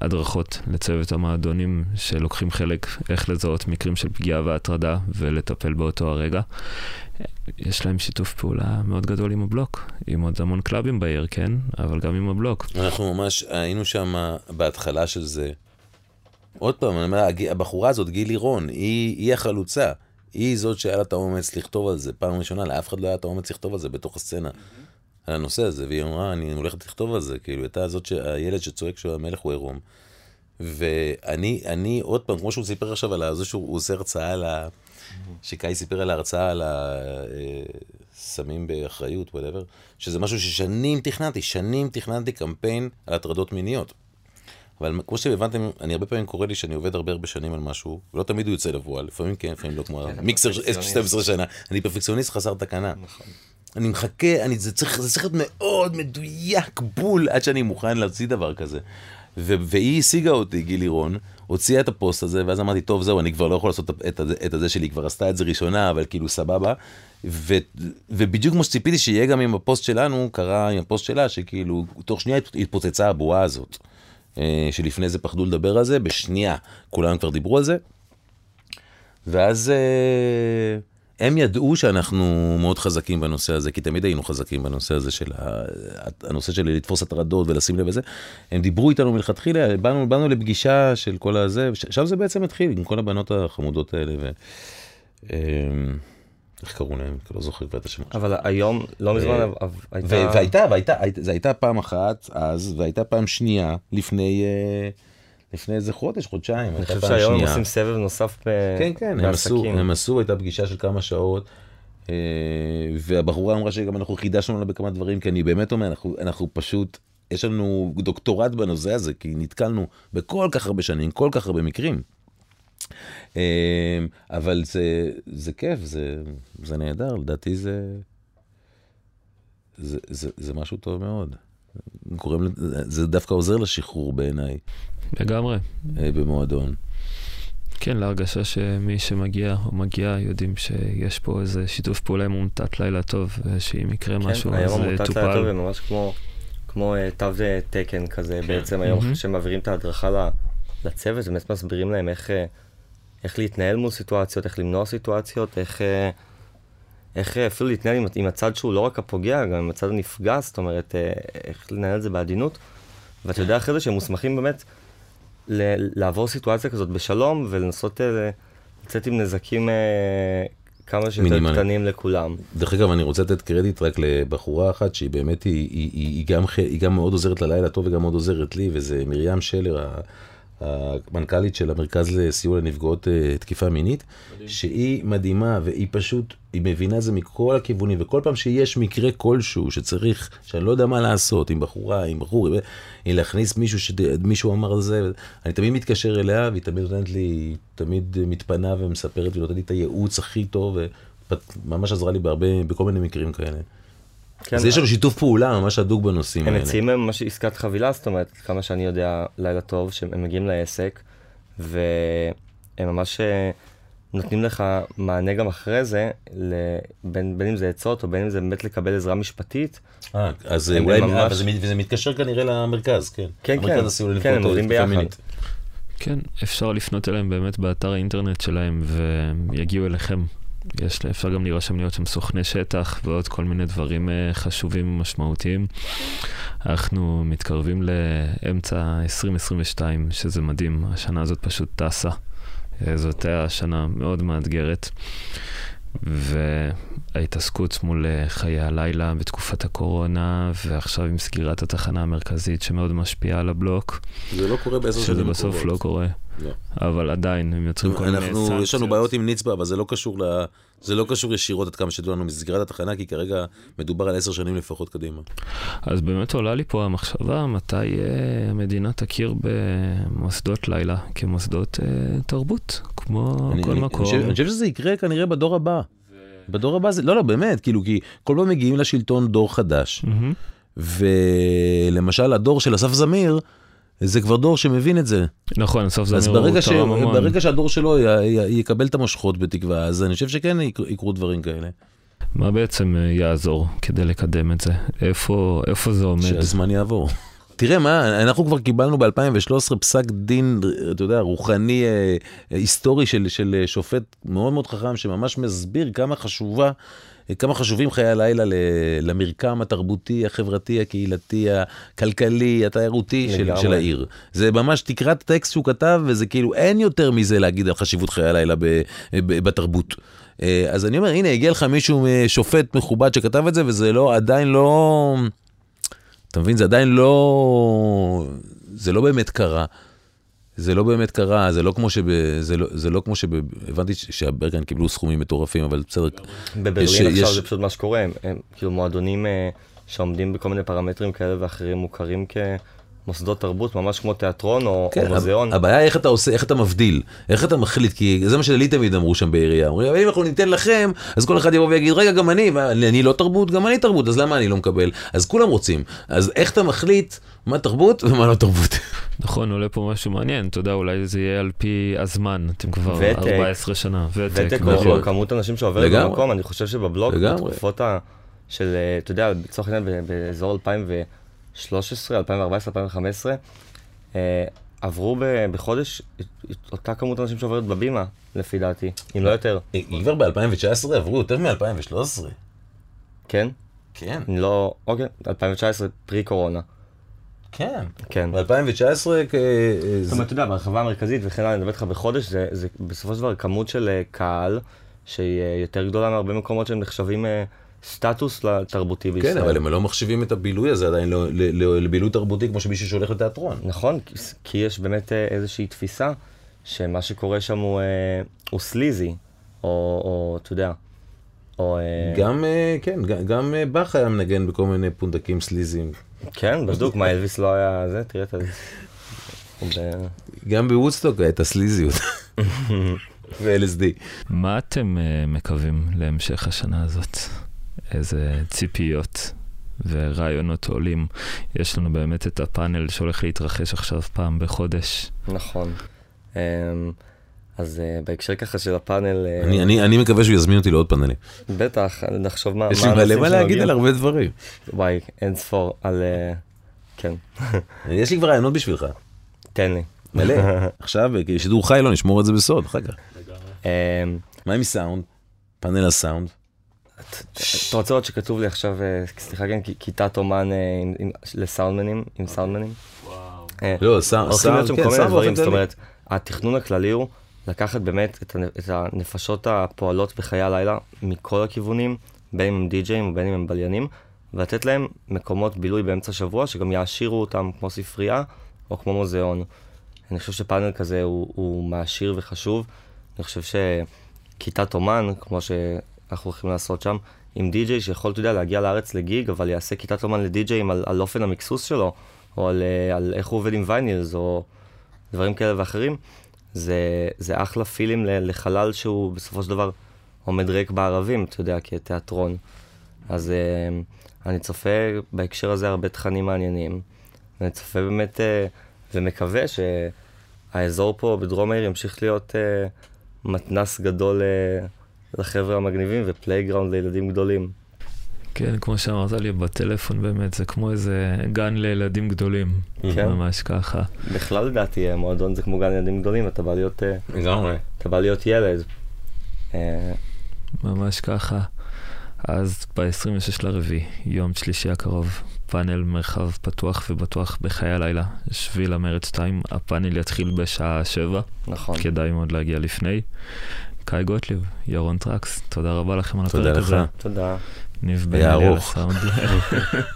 הדרכות לצוות המועדונים שלוקחים חלק איך לזהות מקרים של פגיעה והטרדה ולטפל באותו הרגע. יש להם שיתוף פעולה מאוד גדול עם הבלוק, עם עוד המון קלאבים בעיר, כן? אבל גם עם הבלוק. אנחנו ממש היינו שם בהתחלה של זה. עוד פעם, אני אומר, הבחורה הזאת, גיל לירון, היא, היא החלוצה. היא זאת שהיה לה את האומץ לכתוב על זה. פעם ראשונה, לאף אחד לא היה את האומץ לכתוב על זה בתוך הסצנה. על הנושא הזה, והיא אמרה, אני הולכת לכתוב על זה. כאילו, הייתה זאת, הילד שצועק שהוא המלך הוא עירום. ואני, אני, עוד פעם, כמו שהוא סיפר עכשיו על זה שהוא עושה הרצאה על ה... שקאי סיפר על ההרצאה על הסמים באחריות, whatever, שזה משהו ששנים תכננתי, שנים תכננתי קמפיין על הטרדות מיניות. אבל כמו שאתם הבנתם, אני הרבה פעמים קורא לי שאני עובד הרבה הרבה שנים על משהו, ולא תמיד הוא יוצא לבוא, לפעמים כן, לפעמים לא, כמו המיקסר 12 שנה. אני פרפקציוניסט חסר תקנה. נכון. אני מחכה, אני, זה, צריך, זה צריך להיות מאוד מדויק, בול, עד שאני מוכן להוציא דבר כזה. ו- והיא השיגה אותי, גיל לירון, הוציאה את הפוסט הזה, ואז אמרתי, טוב, זהו, אני כבר לא יכול לעשות את, את, את הזה שלי, כבר עשתה את זה ראשונה, אבל כאילו סבבה. ו, ובדיוק כמו שציפיתי שיהיה גם עם הפוסט שלנו, קרה עם הפוסט שלה, שכאילו, תוך שנייה התפוצצה הבועה הזאת. אה, שלפני זה פחדו לדבר על זה, בשנייה כולם כבר דיברו על זה. ואז אה, הם ידעו שאנחנו מאוד חזקים בנושא הזה, כי תמיד היינו חזקים בנושא הזה של הנושא של לתפוס הטרדות ולשים לב לזה. הם דיברו איתנו מלכתחילה, באנו, באנו לפגישה של כל הזה, שם זה בעצם התחיל עם כל הבנות החמודות האלה. ו... אה, איך קראו להם? לא זוכר כבר את השם. אבל היום, לא מזמן, הייתה... והייתה, והייתה, זה הייתה פעם אחת אז, והייתה פעם שנייה לפני... אה, לפני איזה חודש, חודשיים, אני חושב שהיום הם עושים סבב נוסף בעסקים. כן, כן, הם עשו, הם עשו, הייתה פגישה של כמה שעות, אה, והבחורה אמרה שגם אנחנו חידשנו לה בכמה דברים, כי אני באמת אומר, אנחנו, אנחנו פשוט, יש לנו דוקטורט בנושא הזה, כי נתקלנו בכל כך הרבה שנים, כל כך הרבה מקרים. אמ, אבל זה, זה כיף, זה, זה נהדר, לדעתי זה, זה, זה, זה משהו טוב מאוד. קוראים, זה דווקא עוזר לשחרור בעיניי. לגמרי. אה, במועדון. כן, להרגשה שמי שמגיע או מגיע יודעים שיש פה איזה שיתוף פעולה עם עמותת לילה טוב, ושאם יקרה כן, משהו אז טופל. כן, היום עמותת לילה טוב זה ממש כמו, כמו uh, תו תקן כזה, כן. בעצם היום mm-hmm. שמעבירים את ההדרכה לצוות, באמת מסבירים להם איך... איך להתנהל מול סיטואציות, איך למנוע סיטואציות, איך, אה, איך אפילו להתנהל עם, עם הצד שהוא לא רק הפוגע, גם עם הצד הנפגע, זאת אומרת, אה, איך לנהל את זה בעדינות. ואתה יודע אחרי זה שהם מוסמכים באמת לעבור סיטואציה כזאת בשלום ולנסות אה, לצאת עם נזקים כמה שיותר. קטנים לכולם. דרך אגב, אני רוצה לתת קרדיט רק לבחורה אחת שהיא באמת, היא, היא, היא, היא, גם, היא גם מאוד עוזרת ללילה טוב וגם מאוד עוזרת לי, וזה מרים שלר, המנכ"לית של המרכז לסיוע לנפגעות uh, תקיפה מינית, מדהים. שהיא מדהימה והיא פשוט, היא מבינה זה מכל הכיוונים, וכל פעם שיש מקרה כלשהו שצריך, שאני לא יודע מה לעשות, עם בחורה, עם בחור, עם להכניס מישהו שמישהו אמר זה, אני תמיד מתקשר אליה והיא תמיד נותנת לי, תמיד מתפנה ומספרת ונותנת לי את הייעוץ הכי טוב, וממש עזרה לי בהרבה, בכל מיני מקרים כאלה. כן, אז יש לנו שיתוף פעולה ממש הדוק בנושאים הם האלה. מציעים להם ממש עסקת חבילה, זאת אומרת, כמה שאני יודע, לילה טוב, שהם מגיעים לעסק, והם ממש אה, נותנים לך מענה גם אחרי זה, בין, בין אם זה עצות, או בין אם זה באמת לקבל עזרה משפטית. אה, אז הם אולי, ממש- אה, וזה וזה מתקשר כנראה למרכז, כן. כן, המרכז כן, כן, הם עובדים ביחד. מינית. כן, אפשר לפנות אליהם באמת באתר האינטרנט שלהם והם יגיעו אליכם. יש, אפשר גם להירשם להיות שם סוכני שטח ועוד כל מיני דברים אה, חשובים ומשמעותיים. אנחנו מתקרבים לאמצע 2022, שזה מדהים, השנה הזאת פשוט טסה. אה, זאת הייתה שנה מאוד מאתגרת. וההתעסקות מול אה, חיי הלילה בתקופת הקורונה, ועכשיו עם סגירת התחנה המרכזית שמאוד משפיעה על הבלוק. זה לא קורה בעשר שזה שנים בסוף הקרובות. לא קורה, לא. אבל עדיין הם יוצרים כל מיני סנקציות. אנחנו, יש לנו בעיות עם נצבא, אבל זה לא קשור ל... זה לא קשור ישירות עד כמה שתדעו לנו מסגרת התחנה, כי כרגע מדובר על עשר שנים לפחות קדימה. אז באמת עולה לי פה המחשבה מתי אה, המדינה תכיר במוסדות לילה כמוסדות אה, תרבות, כמו אני- כל אני- מקום. אני חושב- אני חושב שזה יקרה כנראה בדור הבא. בדור הבא זה, לא, לא, באמת, כאילו, כי כל פעם מגיעים לשלטון דור חדש. ולמשל הדור של אסף זמיר, זה כבר דור שמבין את זה. נכון, סוף זה אז ש... תרם המון. ברגע שהדור שלו י... י... יקבל את המושכות בתקווה, אז אני חושב שכן יק- יקרו דברים כאלה. מה בעצם אה, יעזור כדי לקדם את זה? איפה, איפה זה עומד? שהזמן יעבור. תראה מה, אנחנו כבר קיבלנו ב-2013 פסק דין, אתה יודע, רוחני, אה, היסטורי של, של אה, שופט מאוד מאוד חכם, שממש מסביר כמה חשובה, אה, כמה חשובים חיי הלילה למרקם התרבותי, החברתי, הקהילתי, הכלכלי, התיירותי של. של העיר. זה ממש, תקרא את הטקסט שהוא כתב, וזה כאילו, אין יותר מזה להגיד על חשיבות חיי הלילה ב, ב, בתרבות. אה, אז אני אומר, הנה, הגיע לך מישהו, אה, שופט מכובד שכתב את זה, וזה לא, עדיין לא... אתה מבין? זה עדיין לא... זה לא באמת קרה. זה לא באמת קרה, זה לא כמו שב... זה לא, זה לא כמו שב... הבנתי ש- שהברגן קיבלו סכומים מטורפים, אבל בסדר. יש- בברלין עכשיו יש- זה פשוט מה שקורה, הם, הם כאילו מועדונים אה, שעומדים בכל מיני פרמטרים כאלה ואחרים מוכרים כמוסדות תרבות, ממש כמו תיאטרון או, כן, או מוזיאון. הב- הבעיה היא איך אתה עושה, איך אתה מבדיל, איך אתה מחליט, כי זה מה שלי תמיד אמרו שם בעירייה. אומרים, אבל אם אנחנו ניתן לכם, אז כל אחד יבוא ויגיד, רגע, גם אני, אני לא תרבות, גם אני תרבות, אז למה אני לא מקבל? אז כולם רוצים. אז איך אתה מחליט מה תרבות ומה לא תרבות? נכון, עולה פה משהו מעניין, אתה יודע, אולי זה יהיה על פי הזמן, אתם כבר ותק. 14 שנה, ותק, ותק נכון. כמות אנשים שעוברת. במקום, אני חושב שבבלוג, לגמרי. בתקופות ה... של, אה, אתה יודע, לצורך העניין באזור 2013, 2014, 2015, אה, עברו ב- בחודש את- אותה כמות אנשים שעוברת בבימה, לפי דעתי, אם לא יותר, כבר ב-2019 עברו יותר מ-2013. כן? כן, לא... אוקיי, 2019, פרי קורונה, כן. כן. ב-2019, זאת אומרת, אתה יודע, ברחבה המרכזית וכן הלאה, אני מדבר איתך בחודש, זה, זה בסופו של דבר כמות של אה, קהל שהיא אה, יותר גדולה מהרבה מקומות שהם נחשבים אה, סטטוס לתרבותי בישראל. כן, אבל הם לא מחשיבים את הבילוי הזה עדיין לא- ל- ל- לבילוי תרבותי כמו שמישהו שהולך לתיאטרון. נכון, כי- יש באמת אה, איזושהי תפיסה שמה שקורה שם הוא, אה, הוא סליזי, או, או אתה יודע, או... אה, גם, אה, כן, גם אה, באך היה מנגן בכל מיני פונדקים סליזיים. כן, בדיוק, מה אלוויס לא היה זה, תראה את זה. ב- גם בוודסטוק הייתה סליזיות. ו-LSD. מה אתם מקווים להמשך השנה הזאת? איזה ציפיות ורעיונות עולים? יש לנו באמת את הפאנל שהולך להתרחש עכשיו פעם בחודש. נכון. אמ, אז אה, בהקשר ככה של הפאנל, אה, אני- אני אני מקווה שהוא יזמין אותי לעוד פאנלים. בטח, נחשוב מה יש לי מלא מה להגיד. על הרבה דברים. וואי, אין ספור על... אה, כן, יש לי כבר רעיונות בשבילך. תן לי. מלא. עכשיו, שידור חי, לא, נשמור את זה בסוד, אחר כך. אמ, מה עם סאונד? פאנל הסאונד. אתה רוצה לראות שכתוב לי עכשיו, אה, סליחה כן, כיתת אומן אה, לסאונדמנים, עם סאונדמנים? אה, לא, סאונד, הולכים להיות שם כן, כל מיני סאונד דברים, זאת. אומרת, התכנון הכללי הוא לקחת באמת את הנ- את הנפשות הפועלות בחיי הלילה מכל הכיוונים, בין אם הם די-ג'אים ובין אם הם בליינים, ולתת להם מקומות בילוי באמצע השבוע שגם יעשירו אותם כמו ספרייה או כמו מוזיאון. אני חושב שפאנל כזה הוא, הוא מעשיר וחשוב. אני חושב שכיתת אומן, כמו שאנחנו הולכים לעשות שם, עם די-ג'יי שיכול, אתה יודע, להגיע לארץ לגיג, אבל יעשה כיתת אומן לדי-ג'אים על, על אופן המקסוס שלו, או על, אה, על איך הוא עובד עם ויינילס, או דברים כאלה ואחרים, זה, זה אחלה פילים לחלל שהוא בסופו של דבר עומד ריק בערבים, אתה יודע, כתיאטרון. אז אה, אני צופה בהקשר הזה הרבה תכנים מעניינים. אני צופה באמת אה, ומקווה שהאזור פה בדרום העיר ימשיך להיות אה, מתנס גדול אה, לחבר'ה המגניבים ו playground לילדים גדולים. כן, כמו שאמרת לי בטלפון באמת, זה כמו איזה גן לילדים גדולים. כן. ממש ככה. בכלל לדעתי מועדון זה כמו גן ילדים גדולים, אתה בא להיות, אה, לגמרי. אתה בא להיות ילד. אה, ממש ככה. אז ב-26 לרביעי, יום שלישי הקרוב, פאנל מרחב פתוח ובטוח בחיי הלילה, שביל המרץ 2, הפאנל יתחיל בשעה 7, נכון. כדאי מאוד להגיע לפני. קאי גוטליב, ירון טראקס, תודה רבה לכם על תודה הפרק לך. הזה. תודה. ניב בן אלי על. הסאונד.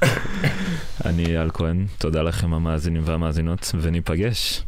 אני אייל כהן, תודה לכם המאזינים והמאזינות, וניפגש.